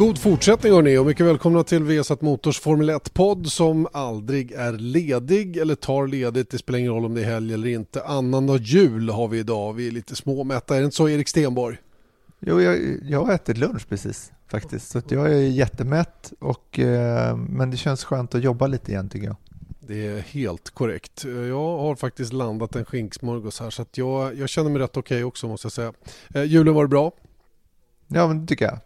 God fortsättning hörni och mycket välkomna till Vesat Motors Formel 1-podd som aldrig är ledig eller tar ledigt. Det spelar ingen roll om det är helg eller inte. Annandag jul har vi idag. Vi är lite småmätta. Är det inte så Erik Stenborg? Jo, jag, jag har ätit lunch precis faktiskt. Så jag är jättemätt och, eh, men det känns skönt att jobba lite igen tycker jag. Det är helt korrekt. Jag har faktiskt landat en skinksmörgås här så att jag, jag känner mig rätt okej okay också måste jag säga. Eh, julen var det bra? Ja, men det tycker jag.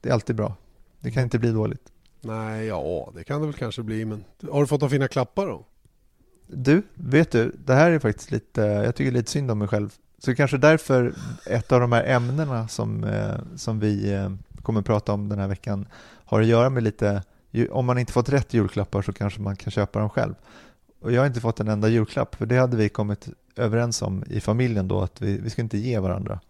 Det är alltid bra. Det kan inte bli dåligt. Nej, ja, det kan det väl kanske bli. Men har du fått några fina klappar då? Du, vet du, det här är faktiskt lite, jag tycker lite synd om mig själv. Så kanske därför ett av de här ämnena som, eh, som vi eh, kommer att prata om den här veckan har att göra med lite, om man inte fått rätt julklappar så kanske man kan köpa dem själv. Och jag har inte fått en enda julklapp, för det hade vi kommit överens om i familjen då, att vi, vi ska inte ge varandra.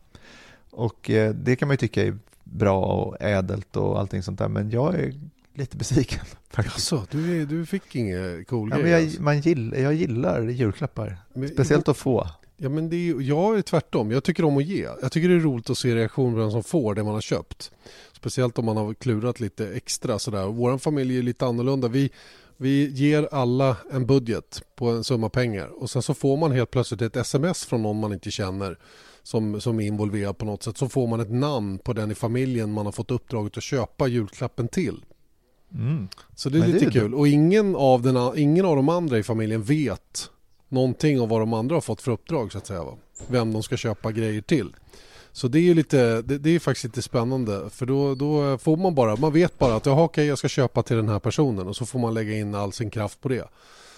Och eh, det kan man ju tycka är bra och ädelt och allting sånt där. Men jag är lite besviken. Alltså, du, du fick inget cool ja, grej? Jag, alltså. man gill, jag gillar julklappar. Men, Speciellt att få. Ja, men det är, jag är tvärtom. Jag tycker om att ge. Jag tycker det är roligt att se reaktion på den som får det man har köpt. Speciellt om man har klurat lite extra sådär. Vår familj är lite annorlunda. Vi, vi ger alla en budget på en summa pengar och sen så får man helt plötsligt ett sms från någon man inte känner som, som är involverad på något sätt så får man ett namn på den i familjen man har fått uppdraget att köpa julklappen till. Mm. Så det är Men lite det är kul. Det. Och ingen av, den, ingen av de andra i familjen vet någonting om vad de andra har fått för uppdrag så att säga. Va? Vem de ska köpa grejer till. Så det är lite, det, det, är faktiskt lite spännande för då, då får man bara, man vet bara att jaha, okej, jag ska köpa till den här personen och så får man lägga in all sin kraft på det.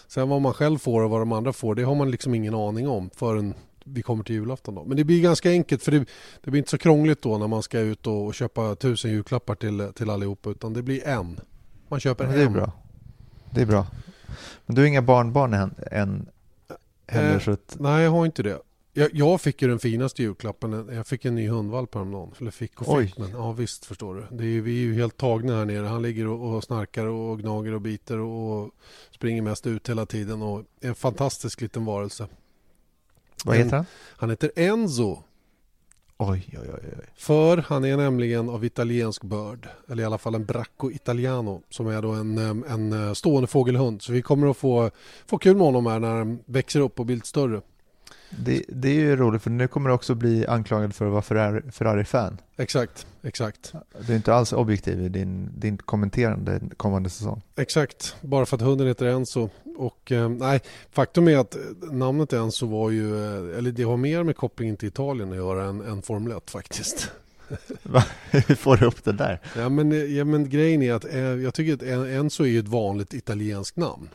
Sen vad man själv får och vad de andra får det har man liksom ingen aning om förrän vi kommer till julafton. Då. Men det blir ganska enkelt för det, det blir inte så krångligt då när man ska ut och, köpa tusen julklappar till, till allihopa utan det blir en. Man köper en. Det är bra. Det är bra. Men du har inga barnbarn än, än heller? Eh, så att... Nej, jag har inte det. Jag, jag, fick ju den finaste julklappen. Jag fick en ny hundvalp häromdagen. Eller fick och fick, men ja visst förstår du. Det är, vi är ju helt tagna här nere. Han ligger och, och snarkar och gnager och biter och, och springer mest ut hela tiden. Och en fantastisk liten varelse. Vad heter han? Han heter Enzo. Oj, oj, oj, oj. För han är nämligen av italiensk börd. Eller i alla fall en bracco italiano. Som är då en, en eh, stående fågelhund. Så vi kommer att få, få kul med honom här när han växer upp och blir större. Det, det, är ju roligt för nu kommer du också bli anklagad för att vara Ferrari-fan. Ferrari exakt, exakt. Du är inte alls objektiv i din, din kommenterande kommande säsong. Exakt, bara för att hunden heter Enzo. Och eh, nej, faktum är att namnet Enzo var ju, eh, eller det har mer med kopplingen till Italien att göra än, än Formel 1 faktiskt. Hur får du upp det där? Ja men, ja, men grejen är att eh, jag tycker att Enzo är ju ett vanligt italienskt namn.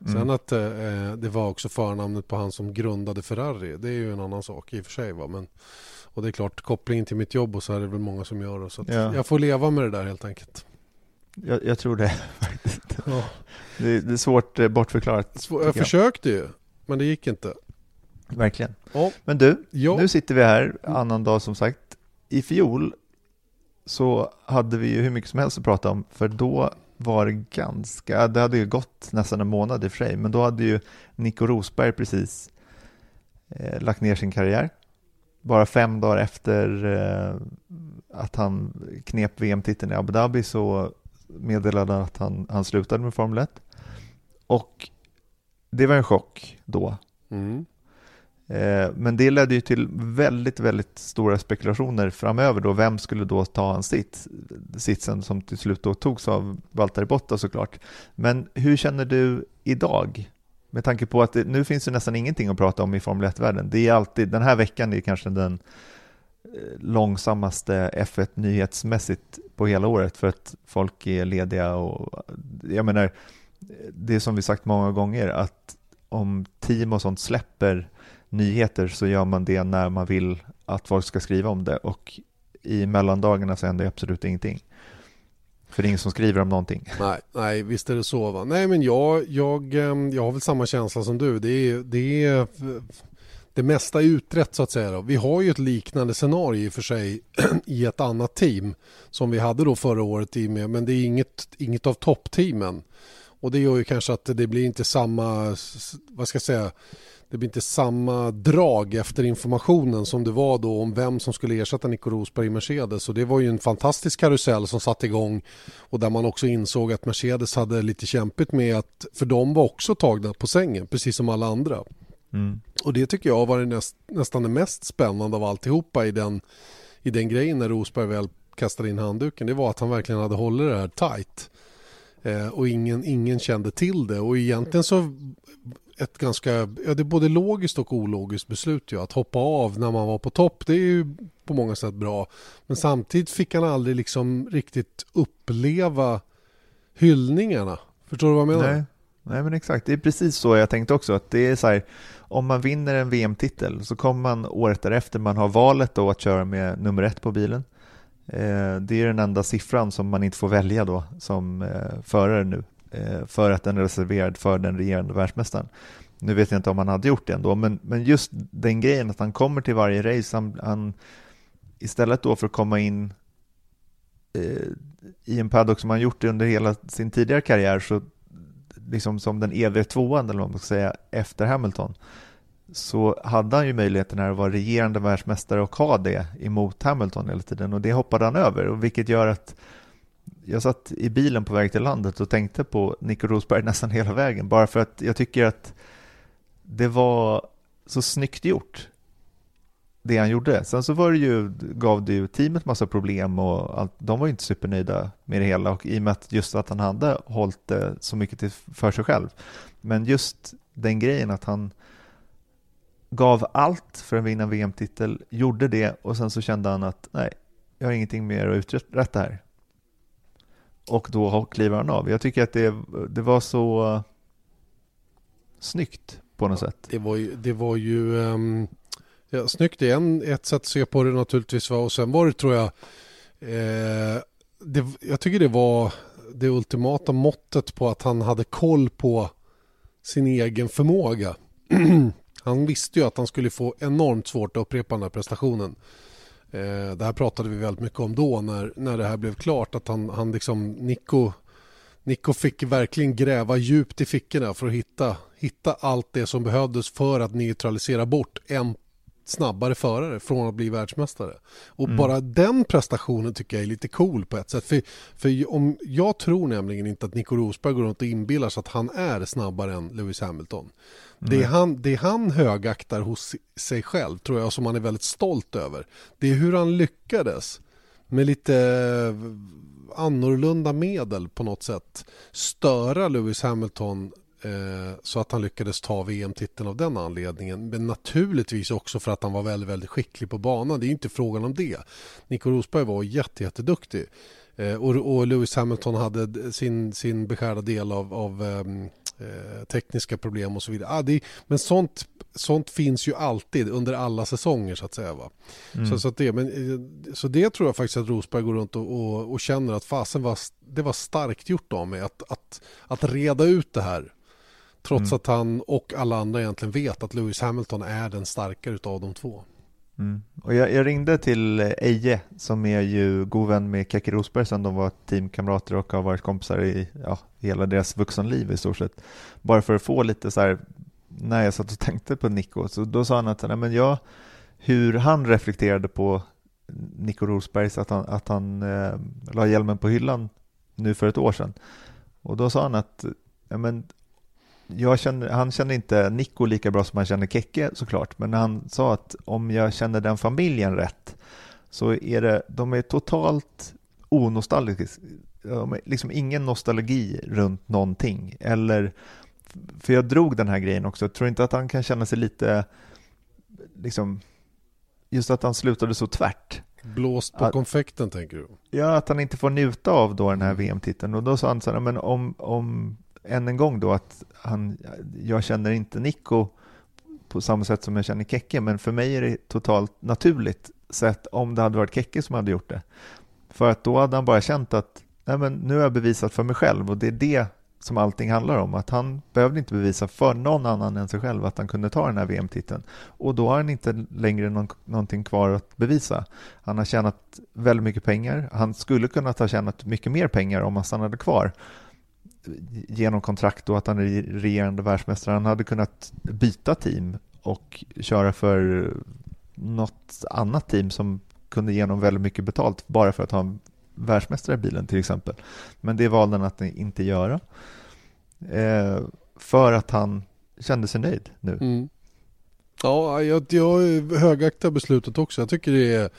Mm. Sen att eh, det var också förnamnet på han som grundade Ferrari, det är ju en annan sak i och för sig. Va? Men, och det är klart, kopplingen till mitt jobb och så är det väl många som gör det. Så ja. jag får leva med det där helt enkelt. Jag, jag tror det faktiskt. Ja. Det, det, är svårt eh, bortförklarat. Svår, jag, jag försökte ju, men det gick inte. Verkligen. Ja. Men du, ja. nu sitter vi här, annan dag som sagt. I fjol så hade vi ju hur mycket som helst att prata om, för då var ganska, det hade ju gått nästan en månad i och för sig, men då hade ju Nico Rosberg precis eh, lagt ner sin karriär. Bara fem dagar efter eh, att han knep VM-titeln i Abu Dhabi så meddelade han att han, han slutade med Formel 1. Och det var en chock då. Mm. Eh, men det ledde ju till väldigt, väldigt stora spekulationer framöver då. Vem skulle då ta hans sitt? Sitsen som till slut då togs av Valtteri Bottas såklart. Men hur känner du idag? Med tanke på att det, nu finns det nästan ingenting att prata om i Formel 1-världen. Det är alltid, den här veckan är kanske den långsammaste F1 nyhetsmässigt på hela året för att folk är lediga och jag menar, det är som vi sagt många gånger att om team och sånt släpper nyheter så gör man det när man vill att folk ska skriva om det och i mellandagarna så händer absolut ingenting. För det är ingen som skriver om någonting. Nej, nej visst är det så. Va? Nej, men jag, jag, eh, jag har väl samma känsla som du. Det är, det är det mesta är utrett så att säga. Då. Vi har ju ett liknande scenario i och för sig i ett annat team som vi hade då förra året i med, men det är inget, inget av toppteamen. Och det gör ju kanske att det blir inte samma, vad ska jag säga, det blir inte samma drag efter informationen som det var då om vem som skulle ersätta Nico Rosberg i Mercedes. Och det var ju en fantastisk karusell som satte igång och där man också insåg att Mercedes hade lite kämpigt med att, för de var också tagna på sängen, precis som alla andra. Mm. Och det tycker jag var näst, nästan det mest spännande av alltihopa i den, i den grejen när Rosberg väl kastade in handduken. Det var att han verkligen hade hållit det här tight. Eh, och ingen, ingen kände till det. Och egentligen så ett ganska, ja det är både logiskt och ologiskt beslut ju. Att hoppa av när man var på topp, det är ju på många sätt bra. Men samtidigt fick han aldrig liksom riktigt uppleva hyllningarna. Förstår du vad jag menar? Nej. Nej men exakt, det är precis så jag tänkte också. Att det är så här, om man vinner en VM-titel så kommer man året därefter, man har valet då att köra med nummer ett på bilen. Eh, det är den enda siffran som man inte får välja då som eh, förare nu, eh, för att den är reserverad för den regerande världsmästaren. Nu vet jag inte om han hade gjort det ändå, men, men just den grejen att han kommer till varje race, han, han istället då för att komma in eh, i en paddock som han gjort under hela sin tidigare karriär så liksom som den eviga tvåan eller vad man ska säga efter Hamilton så hade han ju möjligheten att vara regerande världsmästare och ha det emot Hamilton hela tiden och det hoppade han över och vilket gör att jag satt i bilen på väg till landet och tänkte på Nico Rosberg nästan hela vägen bara för att jag tycker att det var så snyggt gjort det han gjorde. Sen så var det ju, gav det ju teamet massa problem och allt, de var ju inte supernöjda med det hela och i och med att just att han hade hållit det så mycket till, för sig själv. Men just den grejen att han gav allt för att vinna VM-titel, gjorde det och sen så kände han att nej, jag har ingenting mer att uträtta här. Och då kliver han av. Jag tycker att det, det var så snyggt på något ja, sätt. Det var ju, det var ju um Ja, snyggt är ett sätt att se på det naturligtvis. Va? Och sen var det tror jag, eh, det, jag tycker det var det ultimata måttet på att han hade koll på sin egen förmåga. han visste ju att han skulle få enormt svårt att upprepa den här prestationen. Eh, det här pratade vi väldigt mycket om då när, när det här blev klart att han, han liksom Nico Nico fick verkligen gräva djupt i fickorna för att hitta, hitta allt det som behövdes för att neutralisera bort en snabbare förare från att bli världsmästare. Och mm. bara den prestationen tycker jag är lite cool på ett sätt. För, för om, jag tror nämligen inte att Nico Rosberg går runt och inbillar sig att han är snabbare än Lewis Hamilton. Mm. Det, han, det han högaktar hos sig själv tror jag som han är väldigt stolt över. Det är hur han lyckades med lite annorlunda medel på något sätt störa Lewis Hamilton Eh, så att han lyckades ta VM-titeln av den anledningen. Men naturligtvis också för att han var väldigt, väldigt skicklig på banan. Det är inte frågan om det. Nico Rosberg var jätte, jätteduktig. Eh, och, och Lewis Hamilton hade sin, sin beskärda del av, av ehm, eh, tekniska problem och så vidare. Ah, det, men sånt, sånt finns ju alltid under alla säsonger så att säga. Va? Mm. Så, så, det, men, eh, så det tror jag faktiskt att Rosberg går runt och, och, och känner att fasen var, det var starkt gjort av mig att, att, att reda ut det här Trots mm. att han och alla andra egentligen vet att Lewis Hamilton är den starkare av de två. Mm. Och jag, jag, ringde till Eje som är ju god vän med Keke Rosberg som de var teamkamrater och har varit kompisar i ja, hela deras vuxenliv i stort sett. Bara för att få lite så här, när jag satt och tänkte på Nico, så då sa han att nej, men jag, hur han reflekterade på Nico Rosberg, att han, att han eh, la hjälmen på hyllan nu för ett år sedan. Och då sa han att ja, men känner, han känner inte Nico lika bra som han känner Kekke såklart, men han sa att om jag känner den familjen rätt så är det, de är totalt onostalgiska, liksom ingen nostalgi runt någonting. Eller, för jag drog den här grejen också, jag tror inte att han kan känna sig lite, liksom, just att han slutade så tvärt. Blåst på att, konfekten tänker du? Ja, att han inte får njuta av då den här VM-titeln. Och då sa han så här, men om, om än en gång då att han, jag känner inte Nico på samma sätt som jag känner Kekke, men för mig är det totalt naturligt sett om det hade varit Kekke som hade gjort det. För att då hade han bara känt att Nej, men nu har jag bevisat för mig själv och det är det som allting handlar om. Att han behövde inte bevisa för någon annan än sig själv att han kunde ta den här VM-titeln. Och då har han inte längre någon, någonting kvar att bevisa. Han har tjänat väldigt mycket pengar. Han skulle kunnat ha tjänat mycket mer pengar om han stannade kvar genom kontrakt och att han är regerande världsmästare. Han hade kunnat byta team och köra för något annat team som kunde ge honom väldigt mycket betalt bara för att ha en världsmästare i bilen till exempel. Men det valde han att inte göra. Eh, för att han kände sig nöjd nu. Mm. Ja, jag, jag högaktar beslutet också. Jag tycker det är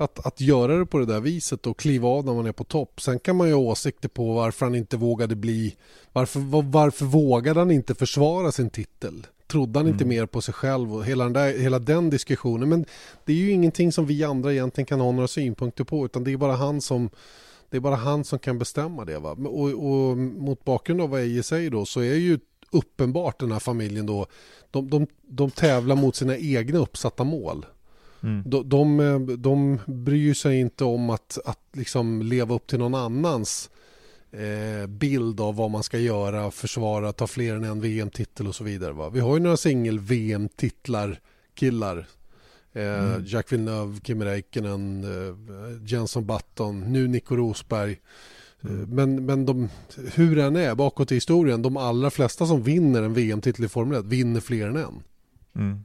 att, att göra det på det där viset och kliva av när man är på topp. Sen kan man ju ha åsikter på varför han inte vågade bli... Varför, var, varför vågade han inte försvara sin titel? Trodde han mm. inte mer på sig själv och hela den, där, hela den diskussionen. Men det är ju ingenting som vi andra egentligen kan ha några synpunkter på utan det är bara han som det är bara han som kan bestämma det. Va? Och, och mot bakgrund av vad Eje säger då så är ju uppenbart den här familjen då de, de, de tävlar mot sina egna uppsatta mål. Mm. De, de, de bryr sig inte om att, att liksom leva upp till någon annans eh, bild av vad man ska göra, försvara, ta fler än en VM-titel och så vidare. Va? Vi har ju några singel-VM-titlar killar. Eh, mm. Jack Villeneuve, Kimi Räikkönen, eh, Jenson Button, nu Nico Rosberg. Eh, mm. Men, men de, hur den är bakåt i historien, de allra flesta som vinner en VM-titel i Formel 1 vinner fler än en. Mm.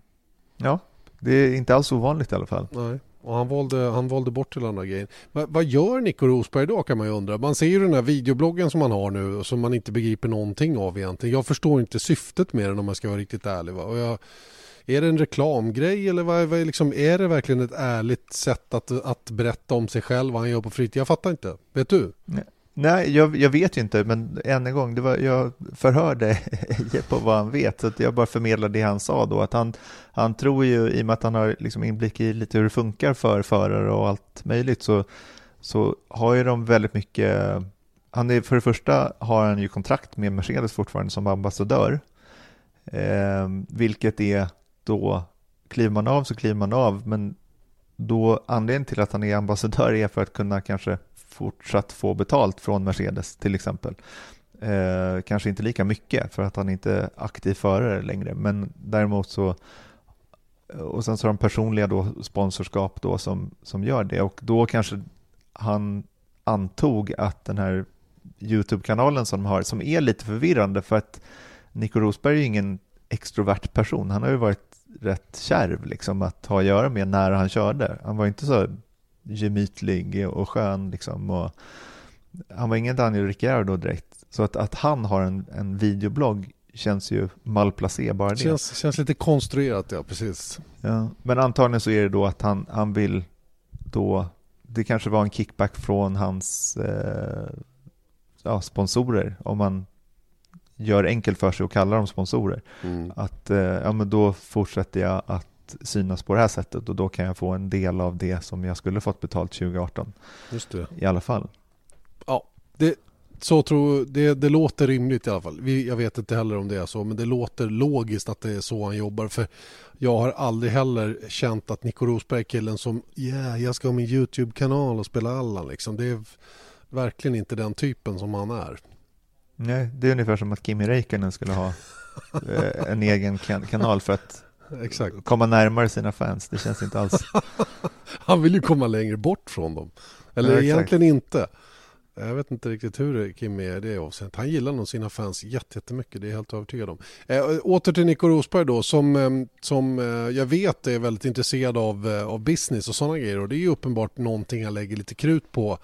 Ja, det är inte alls ovanligt i alla fall. Nej. Och han valde, han valde bort till andra grejen. Men vad gör Nico Rosberg då kan man ju undra. Man ser ju den här videobloggen som han har nu som man inte begriper någonting av egentligen. Jag förstår inte syftet med den om man ska vara riktigt ärlig. Va? Och jag, är det en reklamgrej eller vad, vad, liksom, är det verkligen ett ärligt sätt att, att berätta om sig själv vad han gör på fritid? Jag fattar inte. Vet du? Nej. Nej, jag, jag, vet ju inte, men än en gång, det var, jag förhörde Eje på vad han vet, så jag bara förmedlade det han sa då, att han, han tror ju, i och med att han har liksom inblick i lite hur det funkar för förare och allt möjligt, så, så har ju de väldigt mycket, han är, för det första har han ju kontrakt med Mercedes fortfarande som ambassadör, eh, vilket är då, kliver man av så kliver man av, men då anledningen till att han är ambassadör är för att kunna kanske fortsatt få betalt från Mercedes till exempel. Eh, kanske inte lika mycket för att han inte är aktiv förare längre, men däremot så eh, och sen så har de personliga då sponsorskap då som, som gör det och då kanske han antog att den här YouTube-kanalen som de har, som är lite förvirrande för att Nico Rosberg är ingen extrovert person. Han har ju varit rätt kärv liksom att ha att göra med när han körde. Han var inte så gemytlig och skön liksom. Och han var ingen Daniel Ricciardo direkt. Så att, att han har en, en videoblogg känns ju malplacé bara det. Känns, känns lite konstruerat, ja precis. Ja, men antagligen så är det då att han, han vill då, det kanske var en kickback från hans eh, ja, sponsorer, om man gör enkelt för sig och kallar dem sponsorer. Mm. Att eh, ja, men då fortsätter jag att synas på det här sättet och då kan jag få en del av det som jag skulle fått betalt 2018. Just det. I alla fall. Ja, det, så tror, det, det låter rimligt i alla fall. Vi, jag vet inte heller om det är så, men det låter logiskt att det är så han jobbar. För jag har aldrig heller känt att Nico Rosberg killen som yeah, jag ska ha min YouTube-kanal och spela Allan. Liksom. Det är verkligen inte den typen som han är. Nej, det är ungefär som att Kimi Räikkönen skulle ha eh, en egen kanal för att Exakt. komma närmare sina fans. Det känns inte alls... Han vill ju komma längre bort från dem. Eller ja, egentligen inte. Jag vet inte riktigt hur Kim är i det avseendet. Han gillar nog sina fans jättemycket, det är jag helt övertygad om. Äh, åter till Nico Rosberg då, som, ehm, som äh, jag vet är väldigt intresserad av, äh, av business och sådana grejer. Och det är ju uppenbart någonting han lägger lite krut på.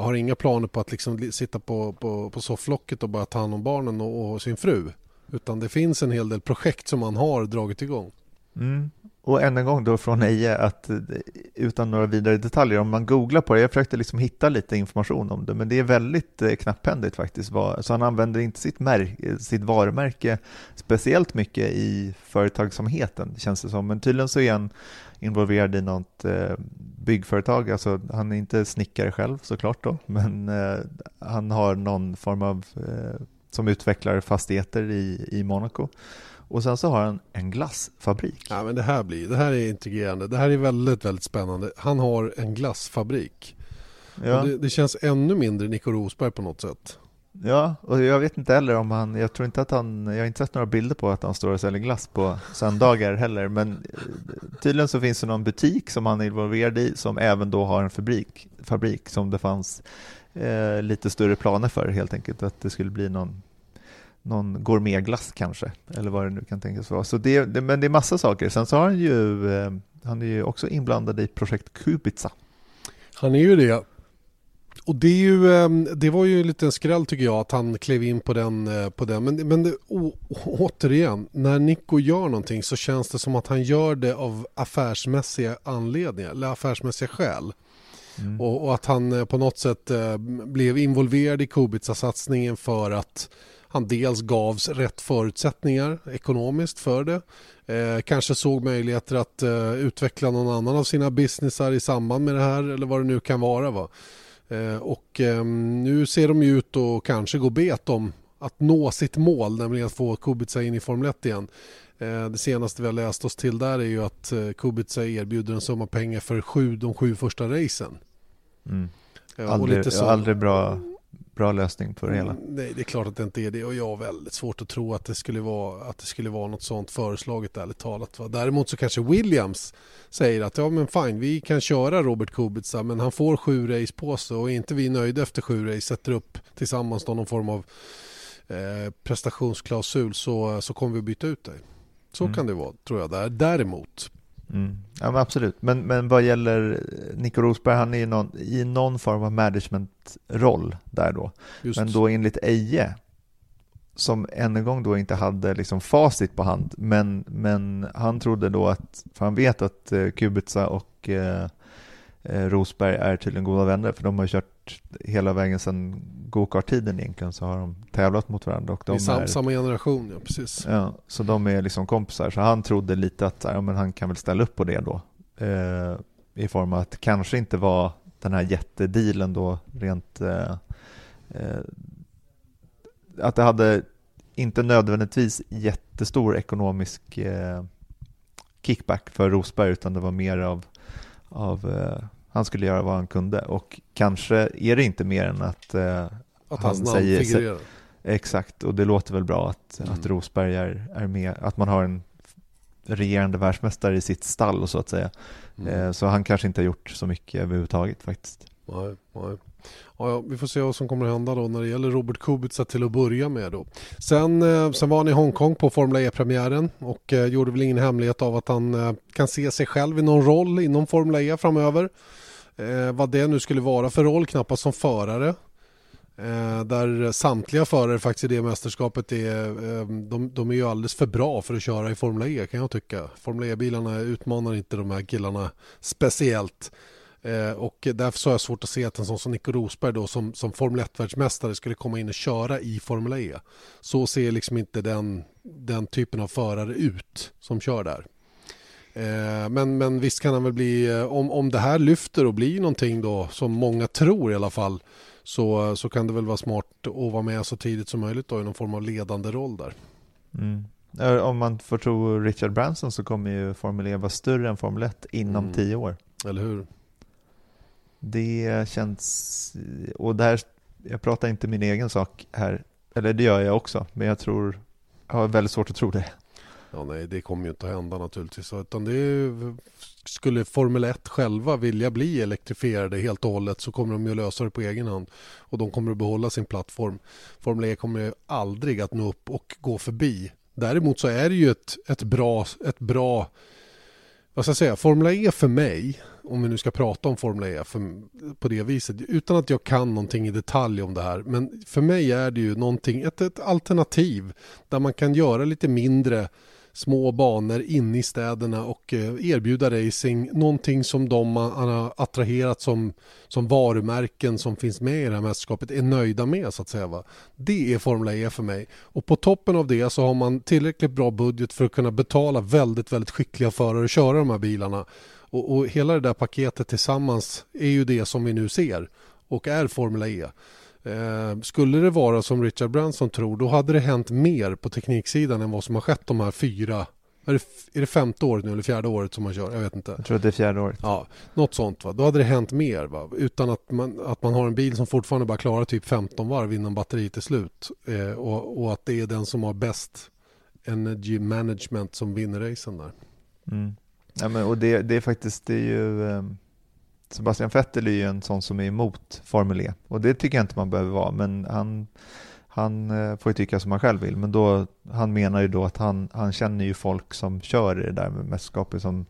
har inga planer på att liksom sitta på, på, på sofflocket och bara ta hand om barnen och, och sin fru. Utan det finns en hel del projekt som man har dragit igång. Mm. Och än en gång då från Eje, att eh, utan några vidare detaljer, om man googlar på det, jag försökte liksom hitta lite information om det, men det är väldigt eh, knapphändigt faktiskt. Så han använder inte sitt, mär- eh, sitt varumärke speciellt mycket i företagsamheten, känns det som. Men tydligen så är han involverad i något byggföretag, alltså han är inte snickare själv såklart då, men han har någon form av som utvecklar fastigheter i, i Monaco. Och sen så har han en glassfabrik. Ja, men det här blir, det här är intrigerande. Det här är väldigt, väldigt spännande. Han har en glassfabrik. Ja. Det, det, känns ännu mindre Nico Rosberg på något sätt. Ja, och jag vet inte heller om han, jag tror inte att han, jag har inte sett några bilder på att han står och säljer glass på söndagar heller, men eh, tydligen så finns det någon butik som han är involverad i som även då har en fabrik, fabrik som det fanns eh, lite större planer för helt enkelt, att det skulle bli någon någon gourmetglass kanske, eller vad det nu kan tänkas vara. Så det, det, men det är massa saker. Sen så har han ju, eh, han är ju också inblandad i projekt Kubica. Han är ju det. Och det, är ju, ehm, det var ju en liten skräll tycker jag att han klev in på den. Eh, på den. Men, men det, å, återigen, när Nico gör någonting så känns det som att han gör det av affärsmässiga anledningar eller affärsmässiga skäl. Mm. Och, och, att han eh, på något sätt eh, blev involverad i Kubica-satsningen för att han dels gavs rätt förutsättningar ekonomiskt för det. Eh, kanske såg möjligheter att eh, utveckla någon annan av sina businessar i samband med det här eller vad det nu kan vara. Va? Eh, och ehm, nu ser de ju ut att kanske gå bet om att nå sitt mål, nämligen att få Kubica in i Formel 1 igen. Eh, det senaste vi har läst oss till där är ju att eh, Kubica erbjuder en summa pengar för sju, de sju första racen. Mm. Aldrig, så... aldrig bra bra lösning på det hela. Mm, nej, det är klart att det inte är det och jag har väldigt svårt att tro att det skulle vara, att det skulle vara något sånt föreslaget ärligt talat. Va? Däremot så kanske Williams säger att ja men fine, vi kan köra Robert Kubica men han får sju race på sig och är inte vi nöjda efter sju race, sätter upp tillsammans någon form av eh, prestationsklausul så, så kommer vi byta ut dig. Så mm. kan det vara tror jag. Där. Däremot Mm. Ja, men absolut. Men, men vad gäller Nico Rosberg, han är ju någon, i någon form av managementroll där då. Just. Men då enligt Eje, som än en gång då inte hade liksom facit på hand, men, men han trodde då att, för han vet att eh, Kubica och eh, eh, Rosberg är tydligen goda vänner, för de har kört hela vägen sedan gokart-tiden egentligen, så har de tävlat mot varandra. Och de I sam, är, samma generation, ja precis. Ja, så de är liksom kompisar, så han trodde lite att ja, men han kan väl ställa upp på det då. Eh, I form av att kanske inte var den här jättedealen då rent eh, eh, att det hade inte nödvändigtvis jättestor ekonomisk eh, kickback för Rosberg utan det var mer av, av eh, han skulle göra vad han kunde och kanske är det inte mer än att, eh, att han säger figurerar. Exakt, och det låter väl bra att, mm. att Rosberg är, är med, att man har en regerande världsmästare i sitt stall så att säga. Mm. Eh, så han kanske inte har gjort så mycket överhuvudtaget faktiskt. Nej, nej. Ja, vi får se vad som kommer att hända då när det gäller Robert Kubica till att börja med. Då. Sen, eh, sen var han i Hongkong på Formel E-premiären och eh, gjorde väl ingen hemlighet av att han eh, kan se sig själv i någon roll inom Formel E framöver. Eh, vad det nu skulle vara för roll, knappast som förare. Eh, där samtliga förare faktiskt i det mästerskapet är, eh, de, de, är ju alldeles för bra för att köra i Formel E kan jag tycka. Formel E-bilarna utmanar inte de här killarna speciellt. Eh, och därför så har jag svårt att se att en sån som Nico Rosberg då som, som Formel 1-världsmästare skulle komma in och köra i Formel E. Så ser liksom inte den, den typen av förare ut som kör där. Eh, men, men visst kan han väl bli, eh, om, om det här lyfter och blir någonting då som många tror i alla fall så, så kan det väl vara smart att vara med så tidigt som möjligt då i någon form av ledande roll där. Mm. Om man får tro Richard Branson så kommer ju Formel E vara större än Formel 1 inom mm. tio år. Eller hur? Det känns, och där, jag pratar inte min egen sak här, eller det gör jag också, men jag tror, jag har väldigt svårt att tro det. Ja, nej, det kommer ju inte att hända naturligtvis. Utan det är, skulle Formel 1 själva vilja bli elektrifierade helt och hållet så kommer de ju lösa det på egen hand. Och de kommer att behålla sin plattform. Formel E kommer aldrig att nå upp och gå förbi. Däremot så är det ju ett, ett bra, ett bra vad ska jag säga, Formel E för mig, om vi nu ska prata om Formel E för, på det viset, utan att jag kan någonting i detalj om det här, men för mig är det ju någonting, ett, ett alternativ där man kan göra lite mindre små banor inne i städerna och eh, erbjuda racing. Någonting som de har attraherat som, som varumärken som finns med i det här mästerskapet är nöjda med så att säga. Va? Det är Formula E för mig. Och på toppen av det så har man tillräckligt bra budget för att kunna betala väldigt, väldigt skickliga förare att köra de här bilarna. Och, och hela det där paketet tillsammans är ju det som vi nu ser och är Formula E. Eh, skulle det vara som Richard Branson tror då hade det hänt mer på tekniksidan än vad som har skett de här fyra är det, är det femte året nu eller fjärde året som man kör? Jag vet inte. Jag tror att det är fjärde året. Ja, något sånt. Va? Då hade det hänt mer. Va? Utan att man, att man har en bil som fortfarande bara klarar typ 15 varv innan batteriet är slut. Eh, och, och, att det är den som har bäst energy management som vinner racen där. Mm. Ja, men, och det, det, är faktiskt, det är ju... Eh, Sebastian Vettel är ju en sån som är emot Formel E. Och det tycker jag inte man behöver vara. Men han han eh, får ju tycka som han själv vill, men då, han menar ju då att han, han känner ju folk som kör i det där med mästerskapet som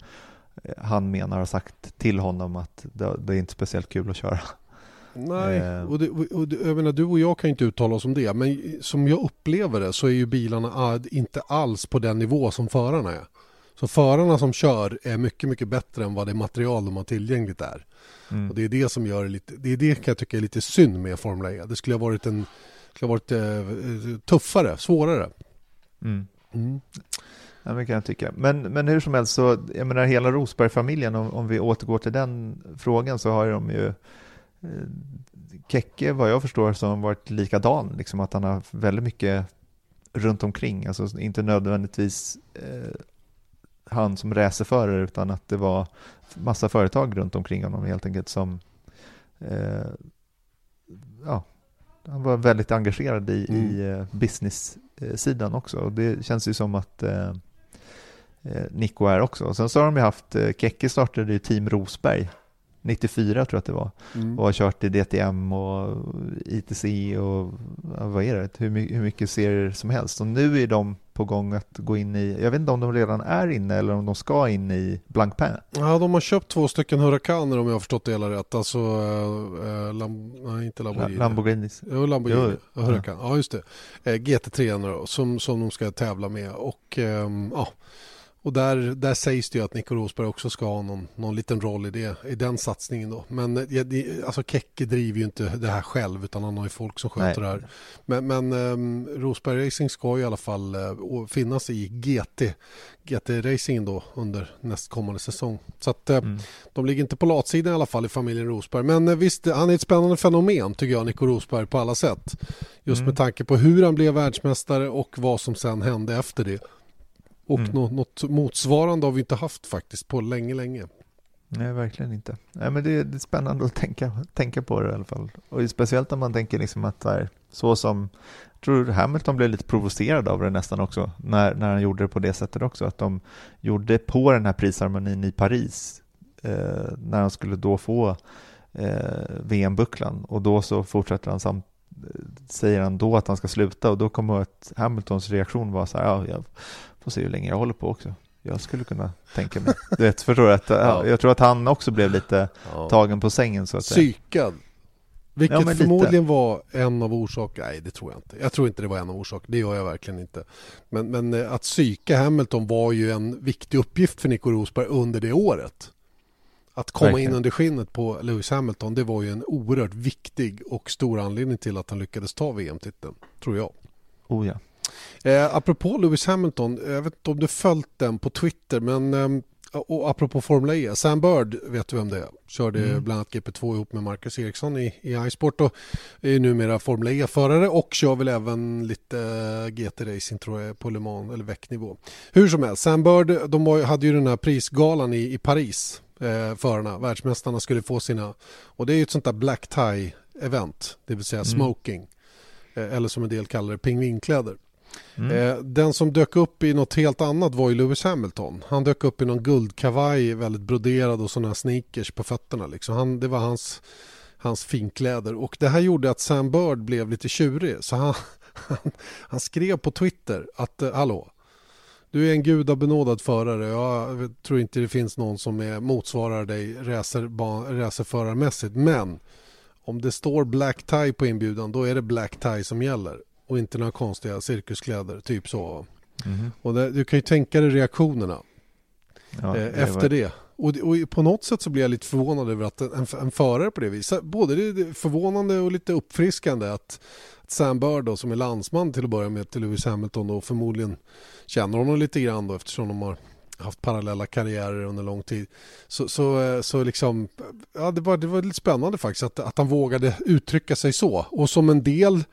eh, han menar har sagt till honom att det, det är inte speciellt kul att köra. Nej, eh. och, det, och det, jag menar, du och jag kan inte uttala oss om det, men som jag upplever det så är ju bilarna inte alls på den nivå som förarna är. Så förarna som kör är mycket, mycket bättre än vad det material de har tillgängligt är. Mm. Och det är det som gör det lite, det är det kan jag tycka är lite synd med Formel E. Det skulle ha varit en skulle ha varit eh, tuffare, svårare. Mm. Mm. Ja, det kan jag tycka. Men, men hur som helst, så, jag menar hela Rosberg-familjen, om, om vi återgår till den frågan, så har de ju eh, Kekke, vad jag förstår, som varit likadan, liksom att han har väldigt mycket runt omkring, alltså inte nödvändigtvis eh, han som racerförare, utan att det var massa företag runt omkring honom helt enkelt som eh, ja, han var väldigt engagerad i, mm. i eh, business-sidan också. Och det känns ju som att eh, eh Nico är också. Och sen så har de ju haft, eh, Kekke startade ju Team Rosberg 94 tror jag att det var. Mm. Och har kört i DTM och ITC och vad är det, hur, hur mycket serier som helst. Och nu är de på gång att gå in i, jag vet inte om de redan är inne eller om de ska in i Blancpain. Ja, de har köpt två stycken Huracaner om jag har förstått det hela rätt. Alltså, äh, Lam nej inte Lamborghini. Lamborghinis. Jo, Lamborghini. Jo. Huracan. Ja. ja, just det. Äh, GT3 då, som, som de ska tävla med. Och äh, ja och där, där sägs det ju att Nico Rosberg också ska ha någon, någon liten roll i, det, i den satsningen. Då. Men eh, alltså Kekke driver ju inte det här själv utan han har ju folk som sköter Nej. det här. Men, men um, Rosberg Racing ska i alla fall uh, finnas i GT, GT-racingen då under nästkommande säsong. Så att uh, mm. de ligger inte på latsidan i alla fall i familjen Rosberg. Men uh, visst, han är ett spännande fenomen tycker jag, Nico Rosberg på alla sätt. Just mm. med tanke på hur han blev världsmästare och vad som sen hände efter det. Och mm. något, något motsvarande har vi inte haft faktiskt på länge, länge. Nej, verkligen inte. Nej, men det, är, det är spännande att tänka, tänka på det i alla fall. Och speciellt om man tänker liksom att här, så som, jag tror Hamilton blev lite provocerad av det nästan också, när, när han gjorde det på det sättet också, att de gjorde på den här prisceremonin i Paris, eh, när han skulle då få eh, VM-bucklan, och då så fortsätter han samt säger han då att han ska sluta och då kommer att Hamiltons reaktion var så här, ja, jag Får se hur länge jag håller på också. Jag skulle kunna tänka mig. Du vet, förstår att, ja. Jag tror att han också blev lite ja. tagen på sängen så att Psykad. Vilket ja, förmodligen lite. var en av orsakerna. Nej, det tror jag inte. Jag tror inte det var en av orsakerna. Det gör jag verkligen inte. Men, men eh, att psyka Hamilton var ju en viktig uppgift för Nico Rosberg under det året. Att komma verkligen. in under skinnet på Lewis Hamilton, det var ju en oerhört viktig och stor anledning till att han lyckades ta VM-titeln, tror jag. Oh ja. Eh, apropå Lewis Hamilton, jag vet inte om du följt den på Twitter men eh, och apropå Formel E, Sam Bird vet du vem det är? Körde mm. bland annat GP2 ihop med Marcus Eriksson i, i iSport och är numera Formel E-förare och kör väl även lite eh, GT-racing tror jag på Le Mans eller väcknivå. Hur som helst, Sam Bird de var, hade ju den här prisgalan i, i Paris, eh, förarna, världsmästarna skulle få sina och det är ju ett sånt där black tie event, det vill säga mm. smoking eh, eller som en del kallar det pingvinkläder. Mm. Eh, den som dök upp i något helt annat var ju Lewis Hamilton. Han dök upp i någon guldkavaj, väldigt broderad och sådana sneakers på fötterna. Liksom. Han, det var hans, hans finkläder. Och det här gjorde att Sam Bird blev lite tjurig. Så han, han, han skrev på Twitter att eh, hallå, du är en gudabenådad förare. Jag tror inte det finns någon som är, motsvarar dig racerförarmässigt. Men om det står black tie på inbjudan då är det black tie som gäller och inte några konstiga cirkuskläder, typ så. Mm. Och det, du kan ju tänka dig reaktionerna ja, eh, efter var... det. Och, och, på något sätt så blir jag lite förvånad över att en, en förare på det viset, både det förvånande och lite uppfriskande att, Sam Bird då, som är landsman till att börja med till Lewis Hamilton och förmodligen känner honom lite grann då eftersom de har haft parallella karriärer under lång tid. Så, så, eh, så liksom, ja, det, var, det var lite spännande faktiskt att, att han vågade uttrycka sig så. Och som en del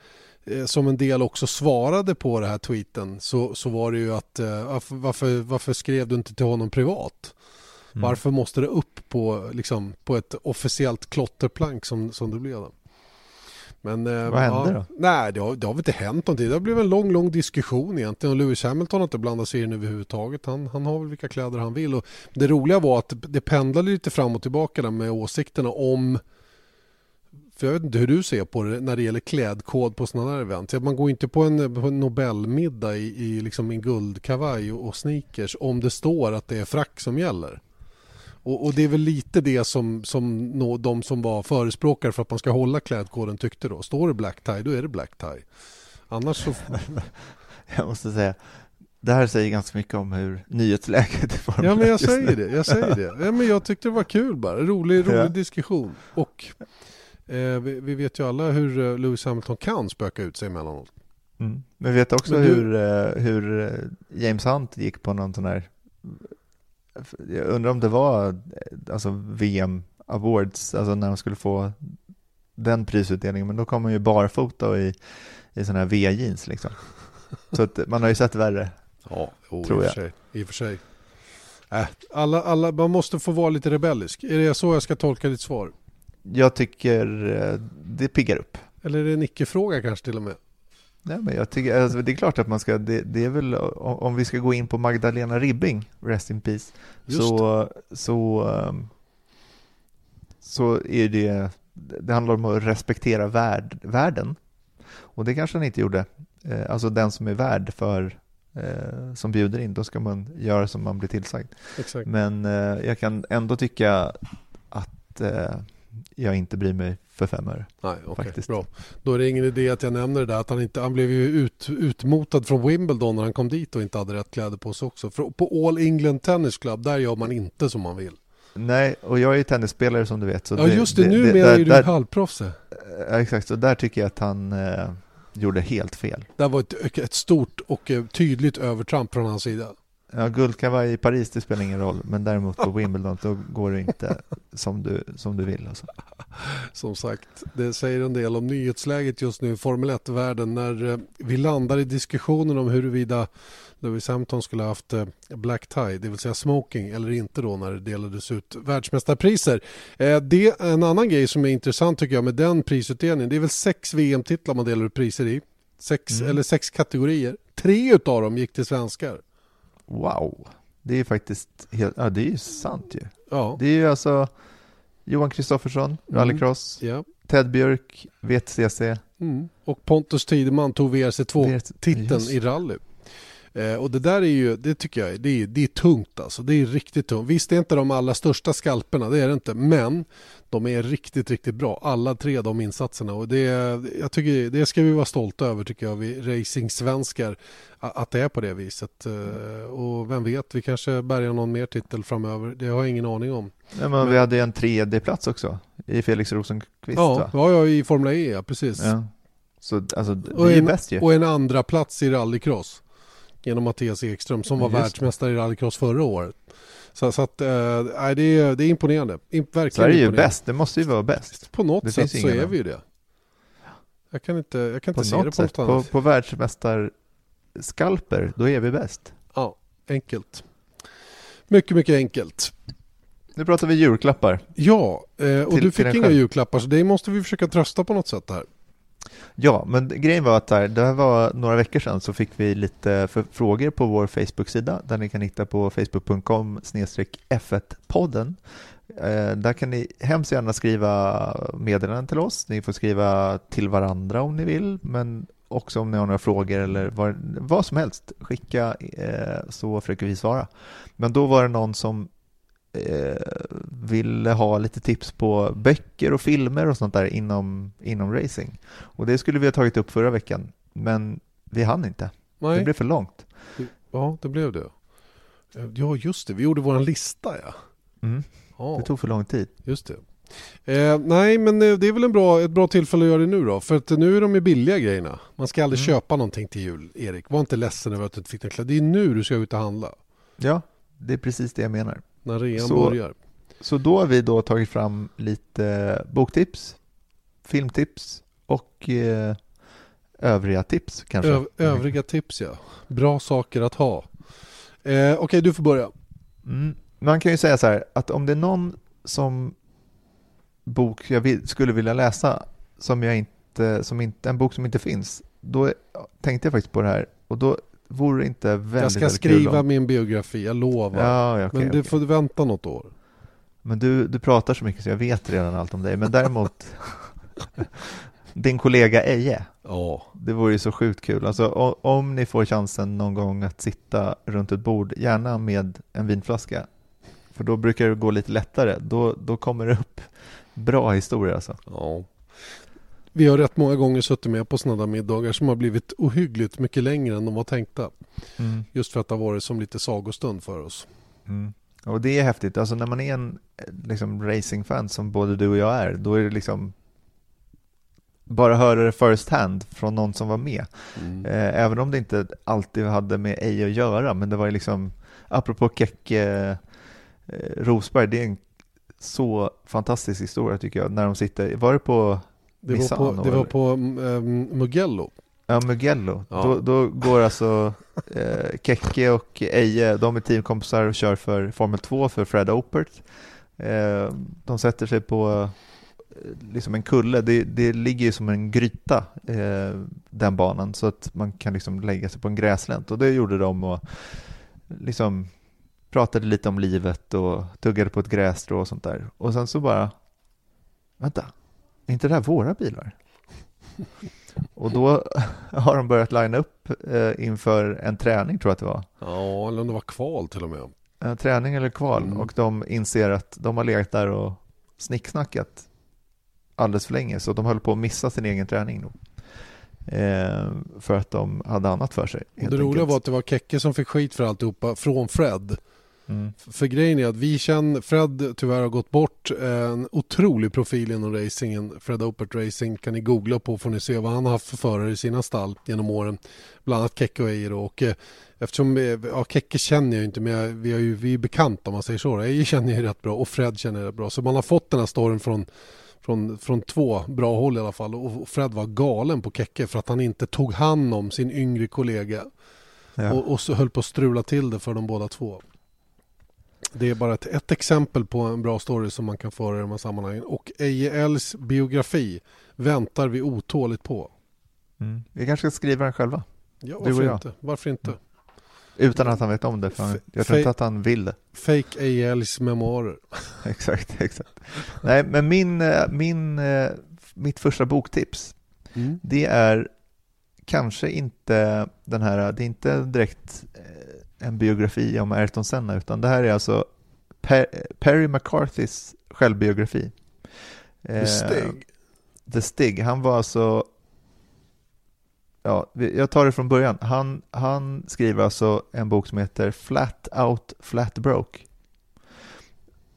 som en del också svarade på det här tweeten så, så var det ju att varför, varför skrev du inte till honom privat? Mm. Varför måste det upp på, liksom, på ett officiellt klotterplank som, som det blev? Men, eh, Vad hände ja, då? Nej, det har, det har väl inte hänt någonting. Det har blivit en lång, lång diskussion egentligen. Och Lewis Hamilton har inte blandat sig in överhuvudtaget. Han, han har väl vilka kläder han vill. Och det roliga var att det pendlade lite fram och tillbaka där med åsikterna om för jag vet inte hur du ser på det när det gäller klädkod på sådana här event. Man går inte på en, på en Nobelmiddag i, i liksom en guldkavaj och, och sneakers om det står att det är frack som gäller. Och, och, det är väl lite det som, som nå, de som var förespråkare för att man ska hålla klädkoden tyckte då. Står det black tie, då är det black tie. Annars så... jag måste säga, det här säger ganska mycket om hur nyhetsläget är format Ja, men jag säger det. Jag säger det. Ja, men jag tyckte det var kul bara. Rolig, rolig ja. diskussion. Och eh, vi, vi, vet ju alla hur eh, Lewis Hamilton kan spöka ut sig emellanåt. Mm. Men vi vet också du... hur, eh, hur eh, James Hunt gick på någon sån här jag undrar om det var alltså VM Awards, alltså när de skulle få den prisutdelningen, men då kom man ju barfota i, i sådana här V-jeans liksom. Så att man har ju sett värre. Ja, oh, tror i, och jag. i och för sig. Äh, alla, alla, man måste få vara lite rebellisk. Är det så jag ska tolka ditt svar? Jag tycker eh, det piggar upp. Eller är det en icke-fråga kanske till och med? Nej, men jag tycker, alltså, det är klart att man ska, det, det, är väl om vi ska gå in på Magdalena Ribbing, Rest in Peace, så, så, um, så är det, det handlar om att respektera värld, världen. Och det kanske han inte gjorde. Eh, alltså den som är värd för, eh, som bjuder in, då ska man göra som man blir tillsagd. Exakt. Men jag kan ändå tycka att jag inte bryr mig för fem öre. Nej, okay, faktiskt. bra. Då är det ingen idé att jag nämner det där att han inte, han blev ju ut, utmotad från Wimbledon när han kom dit och inte hade rätt kläder på sig också. För på All England Tennis Club, där gör man inte som man vill. Nej, och jag är ju tennisspelare som du vet. Så ja, just det, det numera är du halvproffs. Ja, exakt, så där tycker jag att han eh, gjorde helt fel. Det var ett, ett stort och eh, tydligt övertramp från hans sida. Ja, guldkavaj i Paris, det spelar ingen roll. Men däremot på Wimbledon, då går det inte som du, som du vill. Alltså. Som sagt, det säger en del om nyhetsläget just nu i Formel 1-världen. När eh, vi landar i diskussionen om huruvida Lewis Hamilton skulle ha haft eh, black tie, det vill säga smoking, eller inte då när det delades ut världsmästarpriser. Eh, det är en annan grej som är intressant tycker jag med den prisutdelningen. Det är väl sex VM-titlar man delar ut priser i. Sex, mm. eller sex kategorier. Tre av dem gick till svenskar. Wow, det är faktiskt helt, ja det är ju sant ju. Ja. Det är ju alltså Johan Kristoffersson, mm. rallycross, ja. Ted Björk, VTCC. Mm. Och Pontus Tideman tog VRC2-titeln i rally. Eh, och det där är ju, det tycker jag, det är, det är tungt alltså. Det är riktigt tungt. Visst är inte de allra största skalperna, det är det inte. Men de är riktigt, riktigt bra. Alla tre de insatserna. Och det, jag tycker, det ska vi vara stolta över tycker jag, vi racing-svenskar. Att det är på det viset. Eh, och vem vet, vi kanske bärgar någon mer titel framöver. Det har jag ingen aning om. Ja, men vi hade en tredje plats också i Felix Rosenqvist ja, va? Ja, ja, i Formel E, ja, precis. Ja. Så alltså, vi är bäst ju. Och en andra plats i rallycross genom Mattias Ekström som var Just världsmästare i rallycross förra året. Så, så att, äh, det, är, det är imponerande. In, verkligen Sverige är ju bäst, det måste ju vara bäst. På något det sätt så är vi ju det. Jag kan inte, jag kan inte se det på sätt, något annat. På, på världsmästarskalper, då är vi bäst. Ja, enkelt. Mycket, mycket enkelt. Nu pratar vi julklappar. Ja, eh, och till, du fick inga julklappar så det måste vi försöka trösta på något sätt här. Ja, men grejen var att här, det här var några veckor sedan så fick vi lite frågor på vår Facebook-sida där ni kan hitta på facebook.com F1-podden. Eh, där kan ni hemskt gärna skriva meddelanden till oss. Ni får skriva till varandra om ni vill, men också om ni har några frågor eller vad, vad som helst. Skicka eh, så försöker vi svara. Men då var det någon som eh, ville ha lite tips på böcker och filmer och sånt där inom, inom racing. Och det skulle vi ha tagit upp förra veckan, men vi hann inte. Nej. Det blev för långt. Ja, det blev det. Ja, just det. Vi gjorde vår lista, ja. Mm. ja. Det tog för lång tid. Just det. Eh, nej, men eh, det är väl en bra, ett bra tillfälle att göra det nu då. För att nu är de ju billiga grejerna. Man ska aldrig mm. köpa någonting till jul, Erik. Var inte ledsen över att du inte fick den. Det är nu du ska ut och handla. Ja, det är precis det jag menar. När rean så, börjar. Så då har vi då tagit fram lite boktips, filmtips och eh, övriga tips kanske. Ö övriga tips ja. Bra saker att ha. Eh, Okej, okay, du får börja. Mm. Man kan ju säga så här att om det är någon som bok jag vill, skulle vilja läsa som jag inte, som inte, en bok som inte finns, då tänkte jag faktiskt på det här och då vore inte väldigt Jag ska skriva om... min biografi, jag lovar. Ja, okay, Men du okay. får vänta något år. Men du, du pratar så mycket så jag vet redan allt om dig. Men däremot, din kollega Eje. Ja. Det vore ju så sjukt kul. Alltså, om ni får chansen någon gång att sitta runt ett bord, gärna med en vinflaska, för då brukar det gå lite lättare. Då, då kommer det upp bra historier alltså. Ja. Vi har rätt många gånger suttit med på sådana där middagar som har blivit ohyggligt mycket längre än de var tänkta. Mm. Just för att det har varit som lite sagostund för oss. Mm. Och det är häftigt, alltså när man är en liksom, racingfan som både du och jag är, då är det liksom bara höra det first hand från någon som var med. Mm. Eh, även om det inte alltid hade med ej att göra, men det var ju liksom, apropå Kekke eh, Rosberg, det är en så fantastisk historia tycker jag, när de sitter, var det på det Misano? Var på, det var på um, Mugello. Ja, Mugello. Ja. Då, då, går alltså eh, Kekke och Eje, de är teamkompisar och kör för Formel 2 för Fred Opert. Eh, de sätter sig på eh, liksom en kulle, det, det ligger ju som en gryta eh, den banan så att man kan liksom lägga sig på en gräslänt och det gjorde de och liksom pratade lite om livet och tuggade på ett grässtrå och sånt där. Och sen så bara, vänta, är inte det här våra bilar? Och då har de börjat linea upp eh, inför en träning tror jag att det var. Ja, eller om det var kval till och med. En träning eller kval mm. och de inser att de har legat där och snicksnackat alldeles för länge så de höll på att missa sin egen träning. Då. Eh, för att de hade annat för sig. Det roliga var att det var Kekke som fick skit för alltihopa från Fred. Mm. För grejen är att vi känner, Fred tyvärr har gått bort, en otrolig profil inom racingen. Fred Opert Racing kan ni googla på får ni se vad han har haft för förare i sina stall genom åren. Bland annat Kekke och Eje och eh, eftersom, ja Kekke känner jag inte men vi, är ju, vi är bekanta om man säger så. Eje känner jag rätt bra och Fred känner jag rätt bra. Så man har fått den här storyn från från, från två bra håll i alla fall. Och Fred var galen på Kekke för att han inte tog hand om sin yngre kollega. Ja. Och, och så höll på att strula till det för de båda två. Det är bara ett, ett, exempel på en bra story som man kan föra i de här sammanhangen. Och Eje Els biografi väntar vi otåligt på. Mm. Vi kanske ska skriva den själva. Ja, varför inte? Varför inte? Mm. Utan att han vet om det, för han, jag tror inte att han vill det. Fake Eje Els memoarer. exakt, exakt. Nej, men min, eh, min, eh, mitt första boktips, mm. det är kanske inte den här, det är inte direkt eh, en biografi om Ayrton Senna, utan det här är alltså per Perry McCarthys självbiografi. The Stig. Eh, The Stig, han var alltså Ja, jag tar det från början. Han, han skriver alltså en bok som heter Flat Out Flat Broke.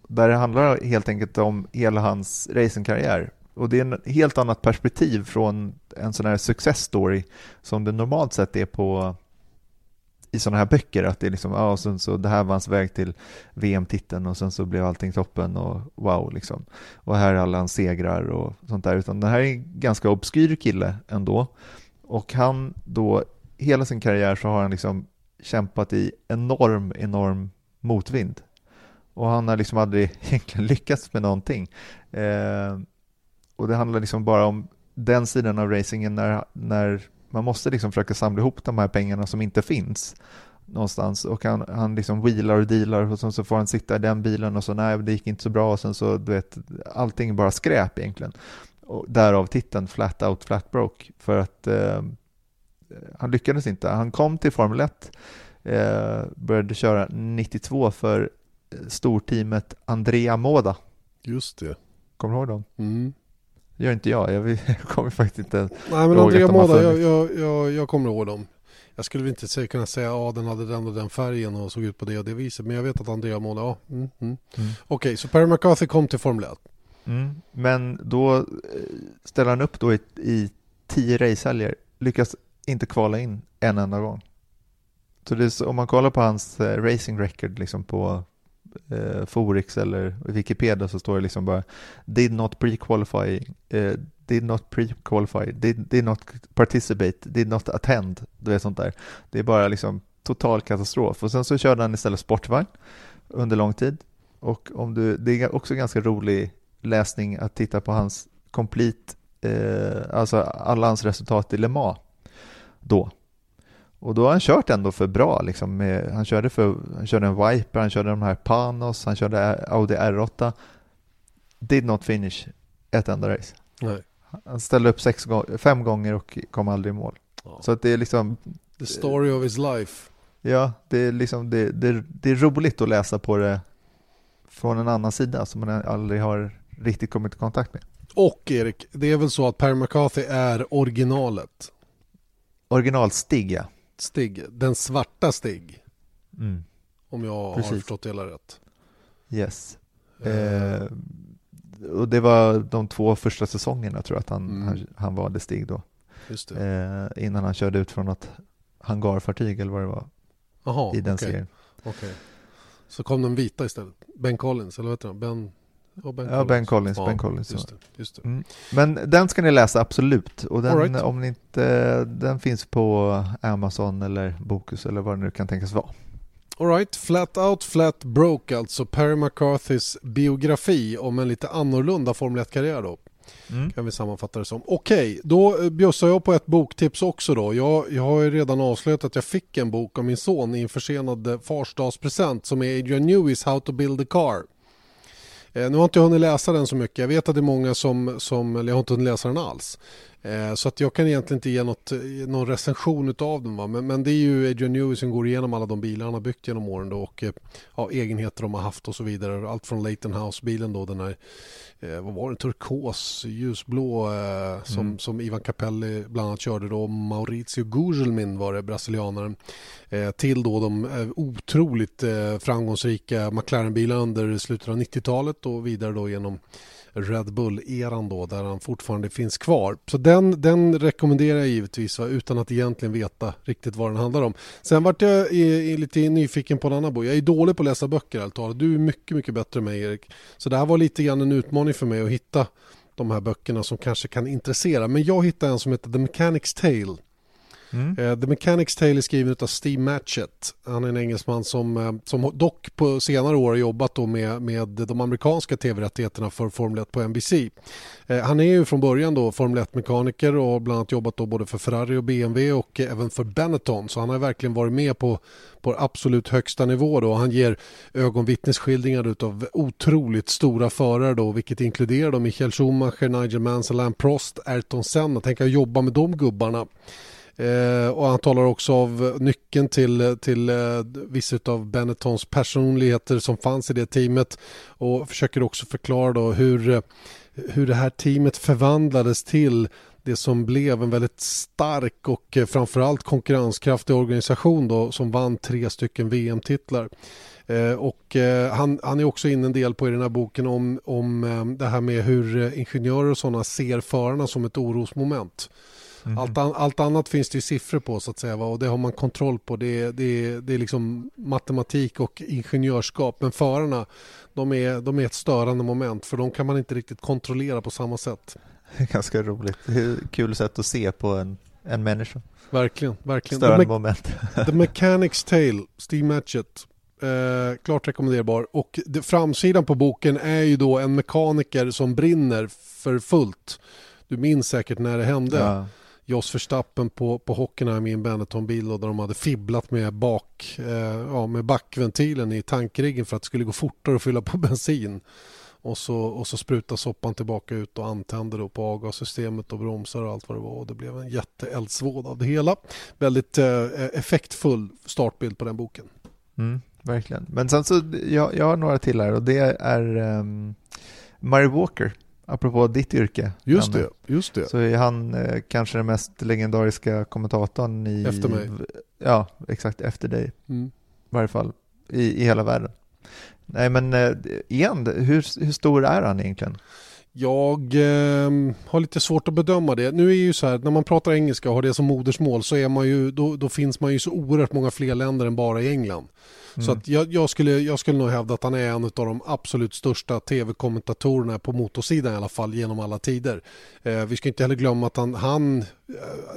Där det handlar helt enkelt om hela hans racingkarriär. Och det är en helt annat perspektiv från en sån här success story som det normalt sett är på i sådana här böcker att det är liksom, ja, och sen så det här var hans väg till VM-titeln och sen så blev allting toppen och wow liksom. Och här är alla hans segrar och sånt där, utan det här är en ganska obskyr kille ändå. Och han då, hela sin karriär så har han liksom kämpat i enorm, enorm motvind. Och han har liksom aldrig egentligen lyckats med någonting. Eh, och det handlar liksom bara om den sidan av racingen när, när man måste liksom försöka samla ihop de här pengarna som inte finns någonstans och han, han liksom wheelar och dealar och så får han sitta i den bilen och så nej det gick inte så bra och sen så du vet allting är bara skräp egentligen. Och därav titeln Flat Out Flat Broke för att eh, han lyckades inte. Han kom till Formel 1, eh, började köra 92 för storteamet Andrea Moda. Just det. Kommer du ihåg dem? Mm gör inte jag. Jag, jag kommer faktiskt inte Nej men Andrea Moda, jag, jag, jag, jag kommer ihåg dem. Jag skulle väl inte säga, kunna säga att ja, den hade den och den färgen och såg ut på det och det viset. Men jag vet att Andrea Moda, ja. Mm, mm. mm. Okej, okay, så Perry McCarthy kom till Formel 1. Mm. Men då eh, ställer han upp då i, i tio racehelger, lyckas inte kvala in en enda gång. Så det är, om man kollar på hans eh, racing record liksom på eh, Forex eller Wikipedia så står det liksom bara did not pre-qualify, eh, did not pre-qualify, did, did not participate, did not attend, du vet sånt där. Det är bara liksom total katastrof. Och sen så körde han istället sportvagn under lång tid. Och om du, det är också ganska rolig läsning att titta på hans complete, eh, alltså alla hans resultat i Le Mans då. Och då har han kört ändå för bra. Liksom med, han, körde för, han körde en Viper, han körde de här Panos, han körde Audi R8. Did not finish ett enda race. Nej. Han ställde upp sex, fem gånger och kom aldrig i mål. Ja. Så att det är liksom... The story of his life. Ja, det är, liksom, det, det, det är roligt att läsa på det från en annan sida som man aldrig har riktigt kommit i kontakt med. Och Erik, det är väl så att Per McCarthy är originalet? Original-Stig, ja. Stig, den svarta Stig. Mm. Om jag Precis. har förstått det hela rätt. Yes. Eh. Eh, och det var de två första säsongerna tror jag att han, mm. han, han valde Stig då. Eh, innan han körde ut från något hangarfartyg eller vad det var. Aha, I den okay. serien. Okay. Så kom den vita istället. Ben Collins, eller vad heter han? Ben... Ja, Ben Collins. Ja, ben Collins. Ben Collins just det, just det. Mm. Men den ska ni läsa absolut. Och den, right. om ni inte, den finns på Amazon eller Bokus eller vad det nu kan tänkas vara. Alright, Flat Out Flat Broke alltså Perry McCarthys biografi om en lite annorlunda Formel 1-karriär då. Mm. Kan vi sammanfatta det som. Okej, okay, då bjussar jag på ett boktips också då. Jag, jag har ju redan avslöjat att jag fick en bok av min son i en försenad eh, farsdagspresent som är Adrian Newies How to Build a Car. Eh, nu har inte jag hunnit läsa den så mycket. Jag vet att det är många som, som eller jag har inte hunnit läsa den alls. Eh, så att jag kan egentligen inte ge något, eh, någon recension av den. Va? Men, men det är ju Adrian Newey som går igenom alla de bilar han har byggt genom åren då och ja, egenheter de har haft och så vidare. Allt från Leighton House-bilen då, den här, vad var det, turkos, ljusblå som, mm. som Ivan Capelli bland annat körde då. Maurizio Gugelmin var det, brasilianaren. till då de otroligt framgångsrika McLaren-bilarna under slutet av 90-talet och vidare då genom Red Bull-eran då där han fortfarande finns kvar. Så den, den rekommenderar jag givetvis va, utan att egentligen veta riktigt vad den handlar om. Sen vart jag i, i, lite nyfiken på en annan bok. Jag är dålig på att läsa böcker allt talat. Du är mycket, mycket bättre än mig Erik. Så det här var lite grann en utmaning för mig att hitta de här böckerna som kanske kan intressera. Men jag hittade en som heter The Mechanic's Tale Mm. Eh, The Mechanics Tale är skriven av Steve Matchett. Han är en engelsman som, eh, som dock på senare år har jobbat då med, med de amerikanska tv-rättigheterna för Formel 1 på NBC. Eh, han är ju från början då Formel 1-mekaniker och har bland annat jobbat då både för Ferrari och BMW och eh, även för Benetton. Så han har verkligen varit med på, på absolut högsta nivå. Då. Han ger ögonvittnesskildringar av otroligt stora förare då, vilket inkluderar då Michael Schumacher, Nigel Mansell, Prost, Ayrton Senna. Tänk att jobba med de gubbarna. Eh, och han talar också av nyckeln till, till eh, vissa av Benettons personligheter som fanns i det teamet och försöker också förklara då hur, hur det här teamet förvandlades till det som blev en väldigt stark och eh, framförallt konkurrenskraftig organisation då, som vann tre stycken VM-titlar. Eh, och eh, han, han är också inne en del på i den här boken om, om eh, det här med hur eh, ingenjörer och sådana ser förarna som ett orosmoment. Mm. Allt, allt, annat finns det siffror på så att säga och det har man kontroll på. Det, det, det är liksom matematik och ingenjörskap. Men förarna de är, de är ett störande moment för de kan man inte riktigt kontrollera på samma sätt. Ganska roligt. Kul sätt att se på en, en människa. Verkligen, verkligen. Störande the moment. the Mechanic's Tale, Steve Matchett. Eh, klart rekommenderbar. Och det, framsidan på boken är ju då en mekaniker som brinner för fullt. Du minns säkert när det hände. Ja. Jos Verstappen på, på Hockenheim i en Benetton-bil där de hade fibblat med, bak, eh, ja, med backventilen i tankriggen för att det skulle gå fortare att fylla på bensin. Och så, och så sprutade soppan tillbaka ut och antände då på avgassystemet och bromsar och allt vad det var. Och det blev en jätteeldsvåda av det hela. Väldigt eh, eh effektfull startbild på den boken. Mm, verkligen. Men sen så, jag, jag har några till här och det är um, Murray Walker apropå ditt yrke. Just det, just det. Så är han eh, kanske den mest legendariska kommentatorn i... Efter mig. Ja, exakt, efter dig. Mm. I varje fall i, i hela världen. Nej men eh, igen, hur, hur stor är han egentligen? Jag eh, har lite svårt att bedöma det. Nu är ju så här, när man pratar engelska och har det som modersmål så är man ju, då, då finns man ju så oerhört många fler länder än bara i England. Mm. Så att jag, jag, skulle, jag skulle nog hävda att han är en av de absolut största tv-kommentatorerna på motorsidan i alla fall genom alla tider. Eh, vi ska inte heller glömma att han, han, eh,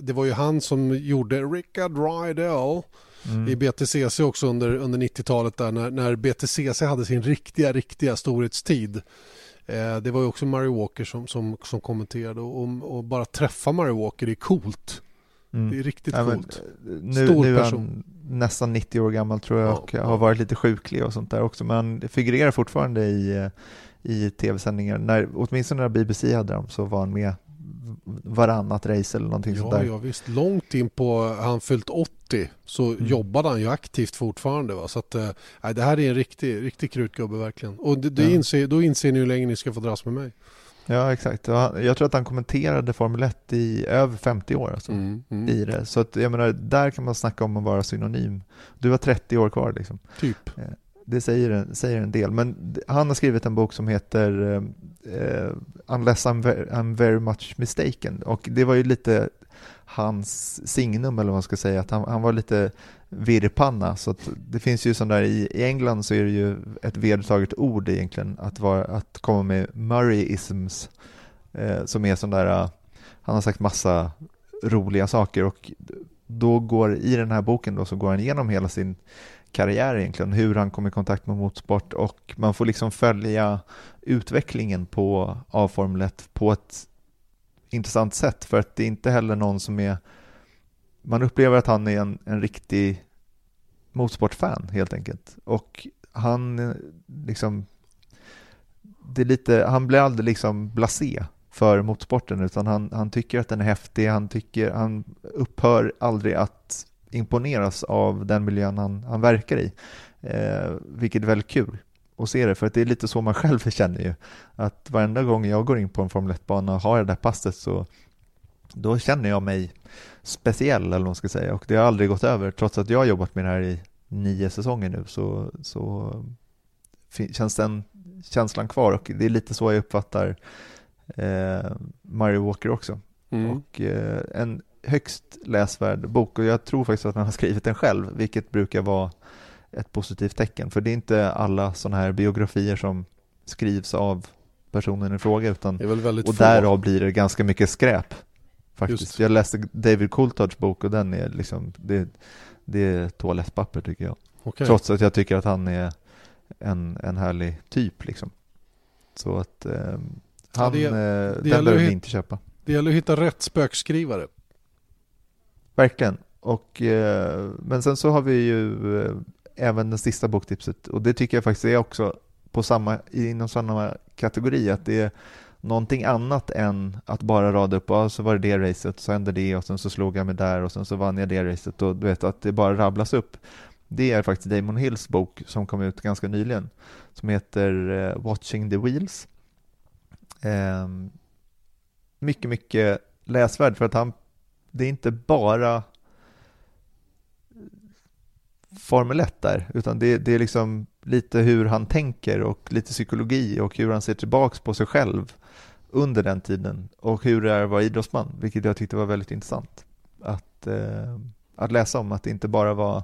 det var ju han som gjorde Rickard Rydell mm. i BTCC också under, under 90-talet där när, när BTCC hade sin riktiga, riktiga storhetstid. Eh, det var ju också Murray Walker som, som, som kommenterade och, och bara träffa Murray Walker är coolt. Mm. Det är riktigt ja, coolt. Men, nu, Stor nu är han nästan 90 år gammal tror jag och ja. har varit lite sjuklig och sånt där också. Men han figurerar fortfarande i, i tv-sändningar. När, åtminstone när BBC hade dem så var han med varannat race eller någonting ja, sånt där. Ja, visst. Långt in på han fyllt 80 så mm. jobbade han ju aktivt fortfarande. Va? Så att, äh, det här är en riktig, riktig krutgubbe verkligen. Och det, det ja. inser, då inser ni hur länge ni ska få dras med mig. Ja, exakt. Jag tror att han kommenterade Formel 1 i över 50 år. Alltså, mm, mm. i det. Så att, jag menar, där kan man snacka om att vara synonym. Du har 30 år kvar. Liksom. Typ. Det säger en, säger en del. Men han har skrivit en bok som heter uh, Unless I'm very, I'm very much mistaken. Och det var ju lite hans signum, eller vad man ska säga. Att han, han var lite virrpanna. Så det finns ju sån där, i, i England så är det ju ett vedertaget ord egentligen, att, vara, att komma med murrayisms, eh, som är sån där, uh, han har sagt massa roliga saker och då går, i den här boken då, så går han igenom hela sin karriär egentligen, hur han kom i kontakt med motorsport och man får liksom följa utvecklingen på av Formel 1 på ett intressant sätt för att det är inte heller någon som är man upplever att han är en, en riktig motorsportfan helt enkelt. Och han eh, liksom, det är lite, han blir aldrig liksom blasé för motorsporten utan han, han tycker att den är häftig, han, tycker, han upphör aldrig att imponeras av den miljön han, han verkar i. Eh, vilket är väldigt kul att se det, för att det är lite så man själv känner ju. Att varenda gång jag går in på en Formel 1-bana och har det där passet så då känner jag mig speciell eller vad man ska säga och det har aldrig gått över trots att jag har jobbat med det här i nio säsonger nu så, så känns den känslan kvar och det är lite så jag uppfattar eh, Mario Walker också. Mm. Och eh, en högst läsvärd bok och jag tror faktiskt att han har skrivit den själv vilket brukar vara ett positivt tecken för det är inte alla sådana här biografier som skrivs av personen i fråga utan och därav blir det ganska mycket skräp faktiskt. Just. Jag läste David Coulthards bok och den är liksom, det, det är toalettpapper tycker jag. Okay. Trots att jag tycker att han är en, en härlig typ liksom. Så att eh, han, ja, det, eh, det den behöver vi inte köpa. Det gäller att hitta rätt spökskrivare. Verkligen. Och, eh, men sen så har vi ju eh, även det sista boktipset och det tycker jag faktiskt är också på samma, inom samma kategori att det är någonting annat än att bara rada upp, och så var det det racet, så hände det och sen så slog jag mig där och sen så vann jag det racet och du vet att det bara rabblas upp. Det är faktiskt Damon Hills bok som kom ut ganska nyligen som heter eh, Watching the Wheels. Ehm, mycket, mycket läsvärd för att han, det är inte bara Formel 1 där, utan det, det är liksom lite hur han tänker och lite psykologi och hur han ser tillbaks på sig själv under den tiden och hur det är att vara idrottsman, vilket jag tyckte var väldigt intressant att, eh, att läsa om, att det inte bara var,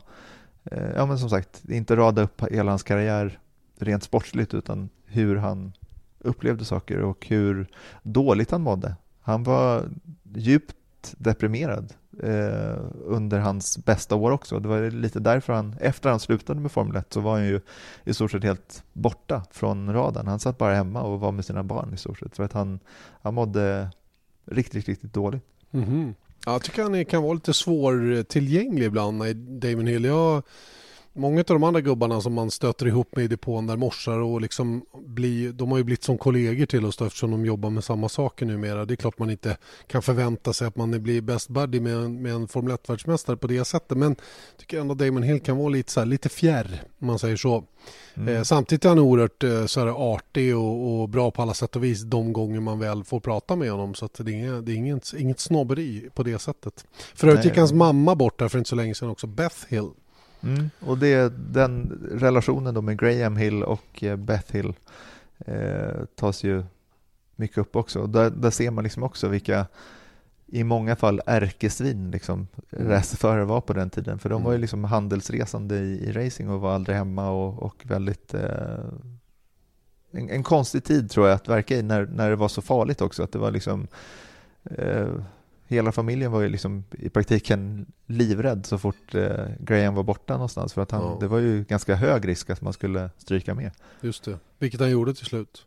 eh, ja men som sagt, inte rada upp hela hans karriär rent sportsligt utan hur han upplevde saker och hur dåligt han mådde. Han var djupt deprimerad eh, under hans bästa år också. Det var lite därför han, efter han slutade med Formel 1 så var han ju i stort sett helt borta från radarn. Han satt bara hemma och var med sina barn i stort sett för att han, han mådde riktigt, riktigt dåligt. Mm -hmm. Jag tycker han kan vara lite svårtillgänglig ibland, Damon Hill. Jag Många av de andra gubbarna som man stöter ihop med i depån där morsar och liksom blir, de har ju blivit som kollegor till oss då, eftersom de jobbar med samma saker numera. Det är klart man inte kan förvänta sig att man blir best buddy med en, med en Formel 1-världsmästare på det sättet. Men jag tycker ändå Damon Hill kan vara lite, så här, lite fjärr, om man säger så. Mm. Eh, samtidigt är han oerhört eh, så här, artig och, och, bra på alla sätt och vis de gånger man väl får prata med honom. Så det är, inget, det är inget, inget snobberi på det sättet. För övrigt gick hans mamma bort där för inte så länge sedan också, Beth Hill. Mm. Och det, den relationen då med Graham Hill och eh, Beth Hill eh, tas ju mycket upp också. Och där, där ser man liksom också vilka i många fall ärkesvin liksom, mm. racerförare var på den tiden. För de var ju mm. liksom handelsresande i, i racing och var aldrig hemma och, och väldigt eh, en, en, konstig tid tror jag att verka i när, när det var så farligt också. Att det var liksom eh, hela familjen var ju liksom i praktiken livrädd så fort eh, Graham var borta någonstans för att han, ja. det var ju ganska hög risk att man skulle stryka med. Just det, vilket han gjorde till slut.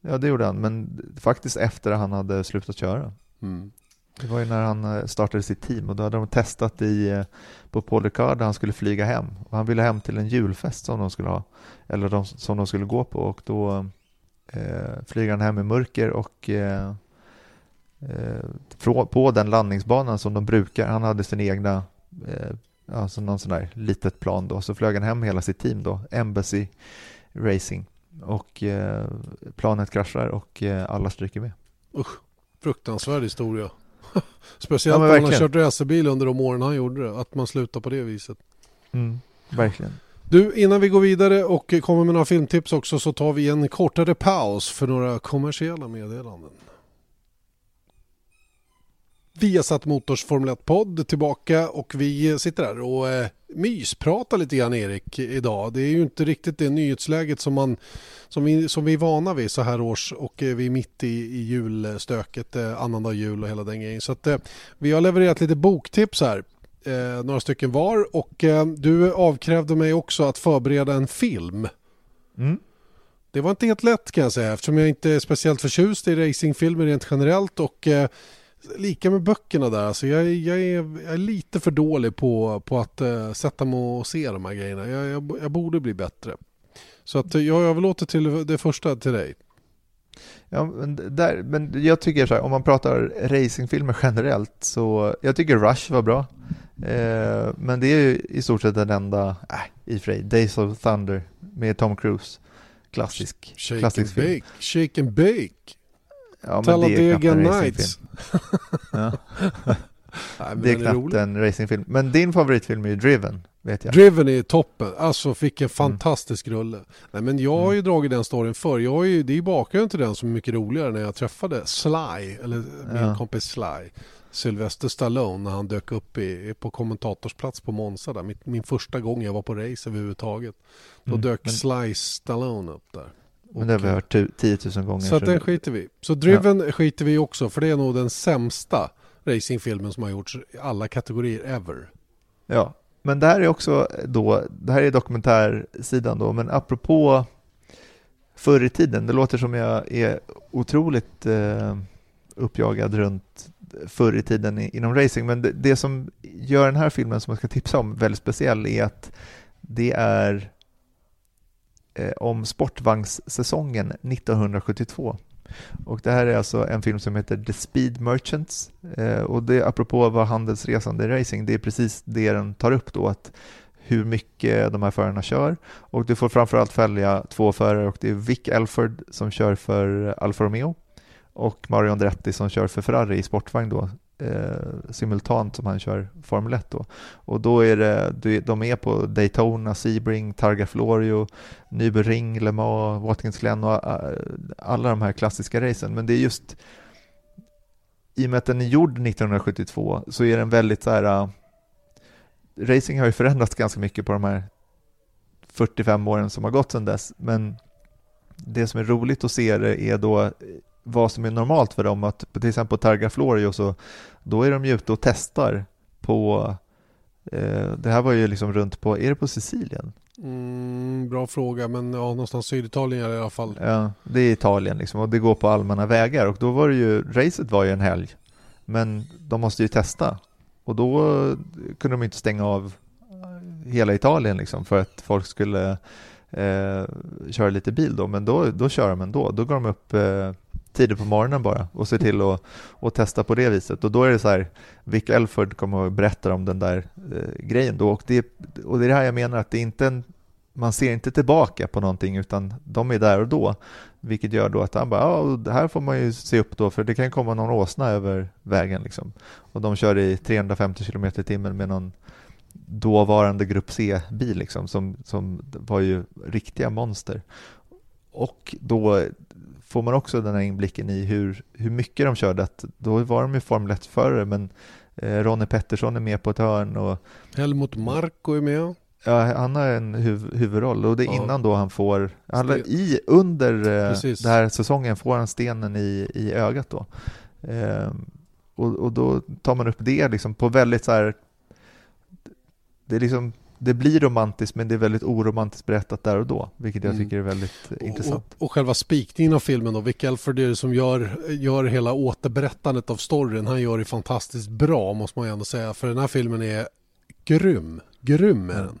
Ja, det gjorde han, men faktiskt efter att han hade slutat köra. Mm. Det var ju när han eh, startade sitt team och då hade de testat i, eh, på Paul Ricard där han skulle flyga hem. Och han ville hem till en julfest som de skulle ha, eller de, som de skulle gå på och då eh, flyger han hem i mörker och eh, eh, på den landningsbanan som de brukar, han hade sin egna, eh, alltså någon sån där litet plan då, så flög han hem hela sitt team då, Embassy Racing och eh, planet kraschar och alla stryker med. Usch, fruktansvärd historia. Speciellt ja, när han har kört racerbil under de åren han gjorde det. Att man slutar på det viset. Mm, verkligen. Du, innan vi går vidare och kommer med några filmtips också så tar vi en kortare paus för några kommersiella meddelanden. Vi har satt Motors Formel 1-podd tillbaka och vi sitter här och eh, myspratar lite grann Erik idag. Det är ju inte riktigt det nyhetsläget som, man, som, vi, som vi är vana vid så här års och eh, vi är mitt i, i julstöket, eh, annandag jul och hela den grejen. Så att, eh, vi har levererat lite boktips här, några stycken var och du avkrävde mig också att förbereda en film. Mm. Det var inte helt lätt kan jag säga eftersom jag inte är speciellt förtjust i racingfilmer rent generellt och lika med böckerna där. Alltså jag, jag, är, jag är lite för dålig på, på att uh, sätta mig och se de här grejerna. Jag, jag, jag borde bli bättre. Så att jag överlåter till det första till dig. Ja, men, där, men jag tycker så här, om man pratar racingfilmer generellt så jag tycker Rush var bra. Eh, men det är ju i stort sett den enda, äh, i och för sig, Days of Thunder med Tom Cruise. Klassisk, Shake klassisk and film. Bake. Shake and Bake. Ja, Talladega Nights. ja. Nej, det är knappt en racingfilm. Men din favoritfilm är ju Driven, vet jag. Driven är toppen. Alltså fick en mm. fantastisk mm. rulle. Nej, men jag har ju mm. dragit den storyn förr. Jag är ju, det är ju bakgrunden till den som är mycket roligare när jag träffade Sly, eller min ja. kompis Sly. Sylvester Stallone när han dök upp i, på kommentatorsplats på Monza där. Min, min första gång jag var på race överhuvudtaget. Då mm. dök men... Sly Stallone upp där. Men det har vi hört 10 000 gånger. Så att den skiter vi Så Driven ja. skiter vi också för det är nog den sämsta racingfilmen som har gjorts i alla kategorier ever. Ja, men det här är också då, det här är dokumentärsidan då, men apropå förr i tiden, det låter som jag är otroligt eh, uppjagad runt förr i tiden inom racing, men det, det, som gör den här filmen som jag ska tipsa om väldigt speciell är att det är Eh, om sportvagnssäsongen 1972. Och det här är alltså en film som heter The Speed Merchants eh, och det apropå vad handelsresande racing, det är precis det den tar upp då att hur mycket de här förarna kör och du får framförallt följa två förare och det är Vic Elford som kör för Alfa Romeo och Mario Andretti som kör för Ferrari i sportvagn då eh, simultant som han kör Formel 1 då. Och då är det, de är på Daytona, Sebring, Targa Florio, Nürburgring, Le Mans, Watkins Glen och eh, alla de här klassiska racen. Men det är just i och med att den är gjord 1972 så är den väldigt så här eh, racing har ju förändrats ganska mycket på de här 45 åren som har gått sedan dess, men det som är roligt att se det är då vad som är normalt för dem. Att till exempel på Targa Florio så då är de ju ute och testar på eh, det här var ju liksom runt på, är det på Sicilien? Mm, bra fråga, men ja, någonstans Syditalien i alla fall. Ja, det är Italien liksom och det går på allmänna vägar och då var det ju, racet var ju en helg. Men de måste ju testa och då kunde de inte stänga av hela Italien liksom för att folk skulle eh, köra lite bil då, men då, då kör de ändå. Då går de upp eh, tidigt på morgonen bara och ser till att och testa på det viset. Och då är det så här, Vic Elford kommer och berättar om den där eh, grejen då och det, och det är det här jag menar att det är inte en, man ser inte tillbaka på någonting utan de är där och då. Vilket gör då att han bara, ja, det här får man ju se upp då för det kan komma någon åsna över vägen liksom. Och de kör i 350 km i timmen med någon dåvarande Grupp C-bil liksom som, som var ju riktiga monster. Och då får man också den här inblicken i hur, hur mycket de körde. Att då var de ju Formel 1-förare men eh, Ronnie Pettersson är med på ett hörn. Och, Helmut Marko är med. Ja, han har en huv huvudroll och det är innan då han får, han, i, under eh, den här säsongen får han stenen i, i ögat då. Eh, och, och då tar man upp det liksom på väldigt så här, det är liksom det blir romantiskt men det är väldigt oromantiskt berättat där och då, vilket jag mm. tycker är väldigt mm. intressant. Och, och, själva spikningen av filmen då, Vic Elford är det som gör, gör hela återberättandet av storyn. Han gör det fantastiskt bra måste man ju ändå säga, för den här filmen är grym. Grym är den.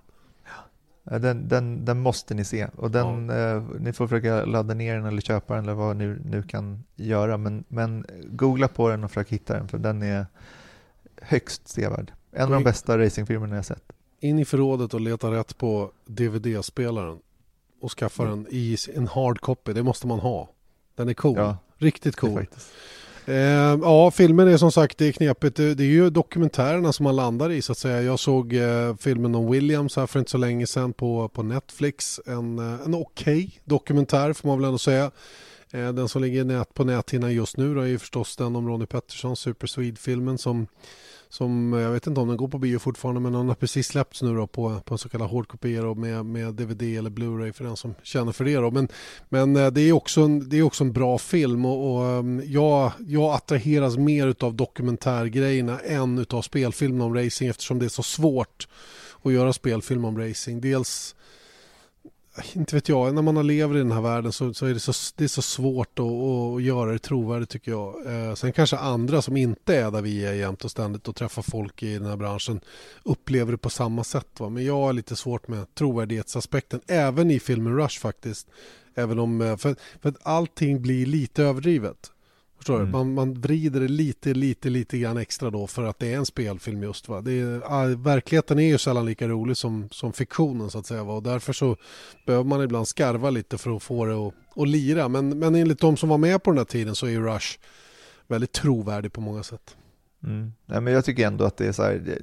Ja, den, den, den måste ni se och den, ja. eh, ni får försöka ladda ner den eller köpa den eller vad ni nu kan göra. Men, men googla på den och försök hitta den för den är högst sevärd. En av de bästa racingfilmerna jag sett in i förrådet och leta rätt på DVD-spelaren och skaffa mm. den i en hard copy. Det måste man ha. Den är cool. Ja, Riktigt cool. Eh, ja, filmen är som sagt det är knepigt. Det, det, är ju dokumentärerna som man landar i så att säga. Jag såg eh, filmen om Williams här för inte så länge sedan på, på Netflix. En, eh, en okej okay dokumentär får man väl ändå säga. Eh, den som ligger nät på näthinnan just nu då är ju förstås den om Ronnie Pettersson, Super Swede-filmen som som eh, jag vet inte om den går på bio fortfarande men den har precis släppts nu då på, på en så kallad hårdkopier med, med DVD eller Blu-ray för den som känner för det. Då. Men, men eh, det, är också en, det är också en bra film och, och ehm, jag, jag attraheras mer av dokumentärgrejerna än av spelfilmen om racing eftersom det är så svårt att göra spelfilm om racing. Dels inte vet jag, när man lever i den här världen så, så är det så, det är så svårt att, att göra det trovärdigt tycker jag. Eh, sen kanske andra som inte är där vi är jämt och ständigt och träffar folk i den här branschen upplever det på samma sätt. Va? Men jag har lite svårt med trovärdighetsaspekten, även i filmen Rush faktiskt. Även om, eh, för, för att allting blir lite överdrivet. Förstår mm. Man, man vrider det lite, lite, lite grann extra då för att det är en spelfilm just. Va? Det är, verkligheten är ju sällan lika rolig som, som fiktionen så att säga. Va? Och därför så behöver man ibland skarva lite för att få det att, att lira. Men, men enligt de som var med på den här tiden så är ju Rush väldigt trovärdig på många sätt. Mm. Ja, men jag tycker ändå att det är så här,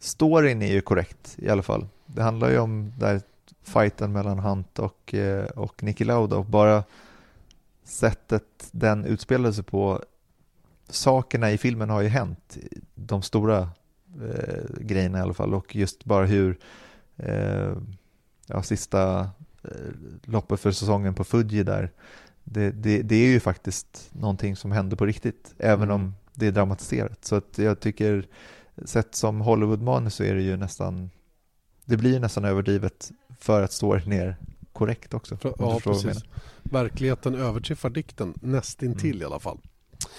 storyn är ju korrekt i alla fall. Det handlar ju om där fighten mellan Hunt och, eh, och Nicky Lauda och bara sättet den utspelade sig på, sakerna i filmen har ju hänt, de stora eh, grejerna i alla fall och just bara hur eh, ja, sista eh, loppet för säsongen på Fuji där, det, det, det, är ju faktiskt någonting som hände på riktigt, även mm. om det är dramatiserat. Så att jag tycker, sett som Hollywood-manus så är det ju nästan, det blir nästan överdrivet för att stå ner korrekt också. Ja, precis. Verkligheten överträffar dikten nästintill mm. i alla fall.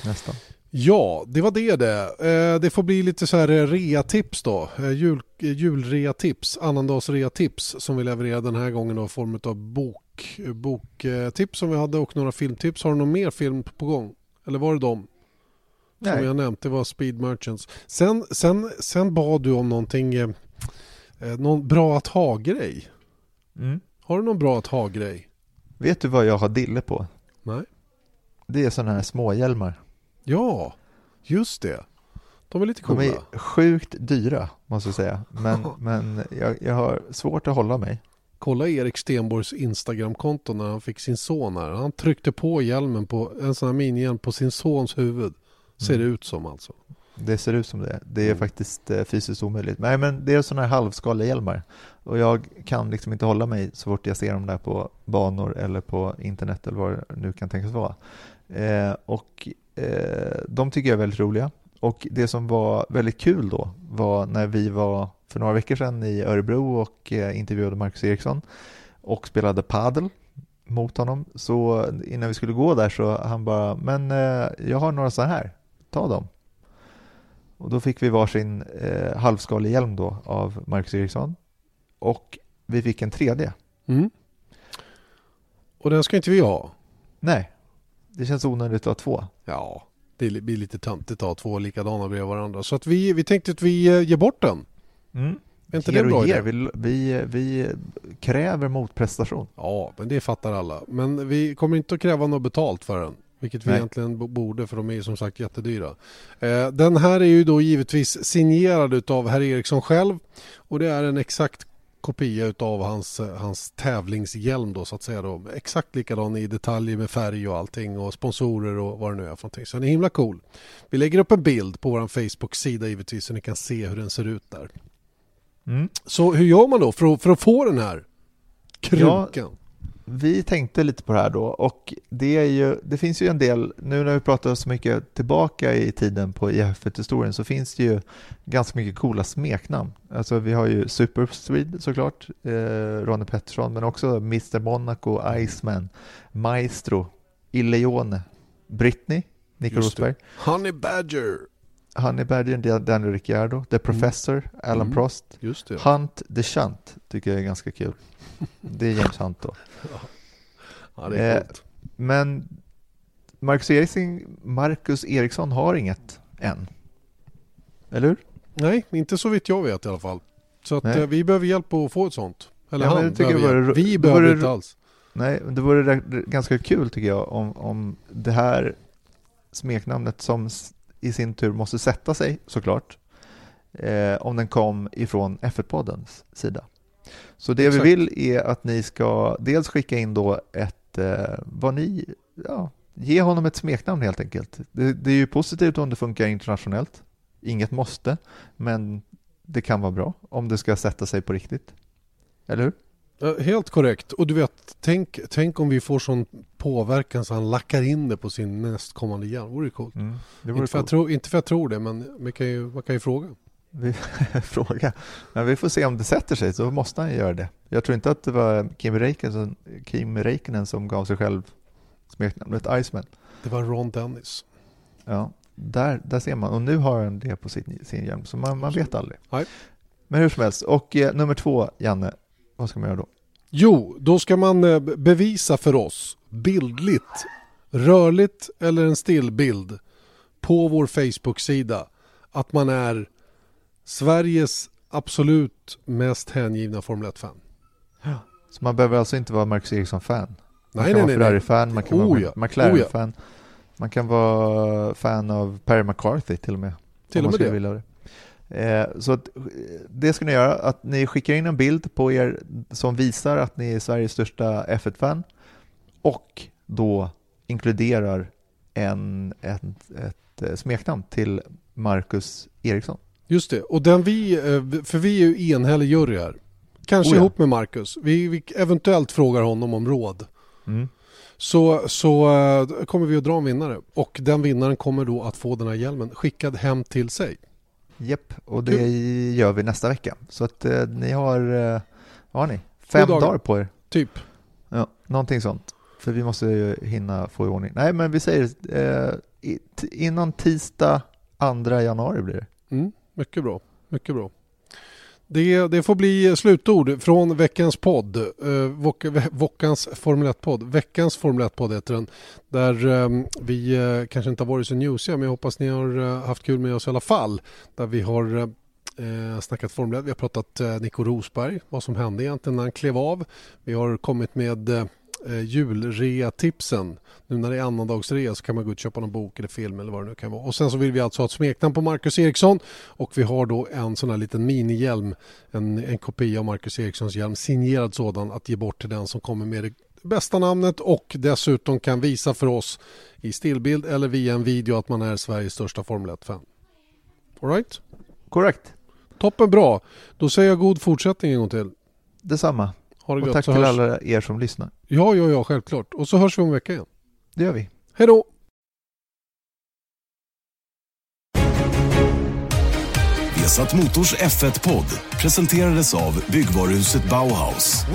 Nästan. Ja, det var det det. Eh, det får bli lite så här eh, rea-tips då. Eh, jul, julrea-tips, annandags-rea-tips som vi levererar den här gången i form av bok, boktips som vi hade och några filmtips. Har du någon mer film på gång? Eller var det dem? Som Nej. jag nämnt, det var Speed Merchants. Sen, sen, sen bad du om någonting, eh, någon bra att ha-grej. Mm. Har du någon bra att ha-grej? Vet du vad jag har dille på? Nej. Det är sådana här småhjälmar. Ja, just det. De är lite coola. De är sjukt dyra, måste jag säga. Men, men jag, jag har svårt att hålla mig. Kolla Erik Stenborgs Instagramkonto när han fick sin son här. Han tryckte på hjälmen på en sån här minihjälm på sin sons huvud. Ser mm. det ut som alltså. Det ser ut som det. Det är mm. faktiskt eh, fysiskt omöjligt. Nej, men det är sådana här halvskaliga hjälmar. Och jag kan liksom inte hålla mig så fort jag ser dem där på banor eller på internet eller vad det nu kan tänkas vara. Eh, och eh, de tycker jag är väldigt roliga. Och det som var väldigt kul då var när vi var för några veckor sedan i Örebro och eh, intervjuade Marcus Eriksson och spelade padel mot honom. Så innan vi skulle gå där så han bara, men eh, jag har några så här, ta dem. Och då fick vi varsin eh, halvskalig hjälm då av Marcus Eriksson. Och vi fick en tredje. Mm. Och den ska inte vi ha. Nej, det känns onödigt att ha två. Ja, det blir lite töntigt att ha två likadana bredvid varandra. Så att vi, vi tänkte att vi eh, ger bort den. Mm. Är inte det bra ger. Vi, vi, vi kräver motprestation. Ja, men det fattar alla. Men vi kommer inte att kräva något betalt för den. Vilket vi Nej. egentligen borde för de är som sagt jättedyra. Eh, den här är ju då givetvis signerad av herr Eriksson själv och det är en exakt kopia av hans, hans tävlingshjälm då så att säga. Då. Exakt likadan i detaljer med färg och allting och sponsorer och vad det nu är för någonting. Så den är himla cool. Vi lägger upp en bild på vår Facebook-sida givetvis så ni kan se hur den ser ut där. Mm. Så hur gör man då för att, för att få den här krukan? Ja, vi tänkte lite på det här då och det, är ju, det finns ju en del, nu när vi pratar så mycket tillbaka i tiden på IF-historien så finns det ju ganska mycket coola smeknamn. Alltså vi har ju Super Swede såklart, eh, Ronny Pettersson, men också Mr Monaco, Iceman, Maestro, Illeone, Britney, Nico Rosberg. Honey Badger. Honey Badger, Daniel Ricciardo, The mm. Professor, mm. Alan mm. Prost, Hunt the Shunt tycker jag är ganska kul. Det är James Hunt då. ja, det är eh, men Marcus Eriksson, Marcus Eriksson har inget än. Eller hur? Nej, inte så vitt jag vet i alla fall. Så att eh, vi behöver hjälp att få ett sånt. Eller ja, han behöver vore, Vi behöver vore, inte alls. Nej, det vore ganska kul tycker jag om, om det här smeknamnet som i sin tur måste sätta sig såklart. Eh, om den kom ifrån F1-poddens sida. Så det Exakt. vi vill är att ni ska dels skicka in då ett, eh, vad ni, ja, ge honom ett smeknamn helt enkelt. Det, det, är ju positivt om det funkar internationellt. Inget måste, men det kan vara bra om det ska sätta sig på riktigt. Eller hur? Helt korrekt. Och du vet, tänk, tänk om vi får sån påverkan så han lackar in det på sin nästkommande hjärn. Vore det coolt? Mm, det vore inte, för coolt. Tro, inte för jag tror det, men man kan ju, man kan ju fråga. Vi, fråga. Men vi får se om det sätter sig, så måste han göra det. Jag tror inte att det var Kim Räikkönen, Kim Räikkönen som gav sig själv smeknamnet Iceman. Det var Ron Dennis. Ja, där, där ser man. Och nu har han det på sin, sin hjälm, så man, man vet aldrig. Nej. Men hur som helst. Och eh, nummer två, Janne, vad ska man göra då? Jo, då ska man eh, bevisa för oss bildligt, rörligt eller en stillbild på vår Facebook-sida att man är Sveriges absolut mest hängivna Formel 1-fan. Ja. Så man behöver alltså inte vara Marcus Ericsson-fan? Man nej, kan nej, vara Ferrari-fan, man kan oh, vara ja. McLaren-fan, oh, ja. man kan vara fan av Perry McCarthy till och med. Till och med det. Det. Eh, så att, det ska ni göra, att ni skickar in en bild på er som visar att ni är Sveriges största F1-fan och då inkluderar en, en, ett eh, smeknamn till Marcus Eriksson. Just det, och den vi, eh, för vi är ju enhällig jury här. Kanske oh ja. ihop med Marcus. Vi, vi, eventuellt frågar honom om råd. Mm. Så, så kommer vi att dra en vinnare och den vinnaren kommer då att få den här hjälmen skickad hem till sig. Japp, och det Kul. gör vi nästa vecka. Så att uh, ni har, vad har ni? Fem dagar. dagar på er. Typ. Ja, någonting sånt. För vi måste ju hinna få i ordning. Nej, men vi säger innan tisdag 2 januari blir det. Mm. Mycket bra. Mycket bra. Det, det, får bli slutord från veckans podd. Eh, Vockans Formel 1-podd. Veckans Formel 1-podd heter den. Där eh, vi eh, kanske inte har varit så newsiga men jag hoppas ni har eh, haft kul med oss i alla fall. Där vi har eh, eh snackat Formel 1. Vi har pratat eh, Nico Rosberg, vad som hände egentligen när han klev av. Vi har kommit med eh, eh, julrea-tipsen. Nu när det är annandagsrea så kan man gå ut och köpa någon bok eller film eller vad det nu kan vara. Och sen så vill vi alltså ha ett smeknamn på Marcus Eriksson och vi har då en sån här liten minihjälm, en, en kopia av Marcus Erikssons hjälm, signerad sådan att ge bort till den som kommer med det bästa namnet och dessutom kan visa för oss i stillbild eller via en video att man är Sveriges största Formel 1-fan. Alright? Korrekt. Toppen bra. Då säger jag god fortsättning en gång till. Detsamma. Ha det och gott, tack till hörs... alla er som lyssnar. Ja, ja, ja, självklart. Och så hörs vi om en vecka igen. Det gör vi. Hej då! Vesat Motors F1-podd presenterades av byggvaruhuset Bauhaus.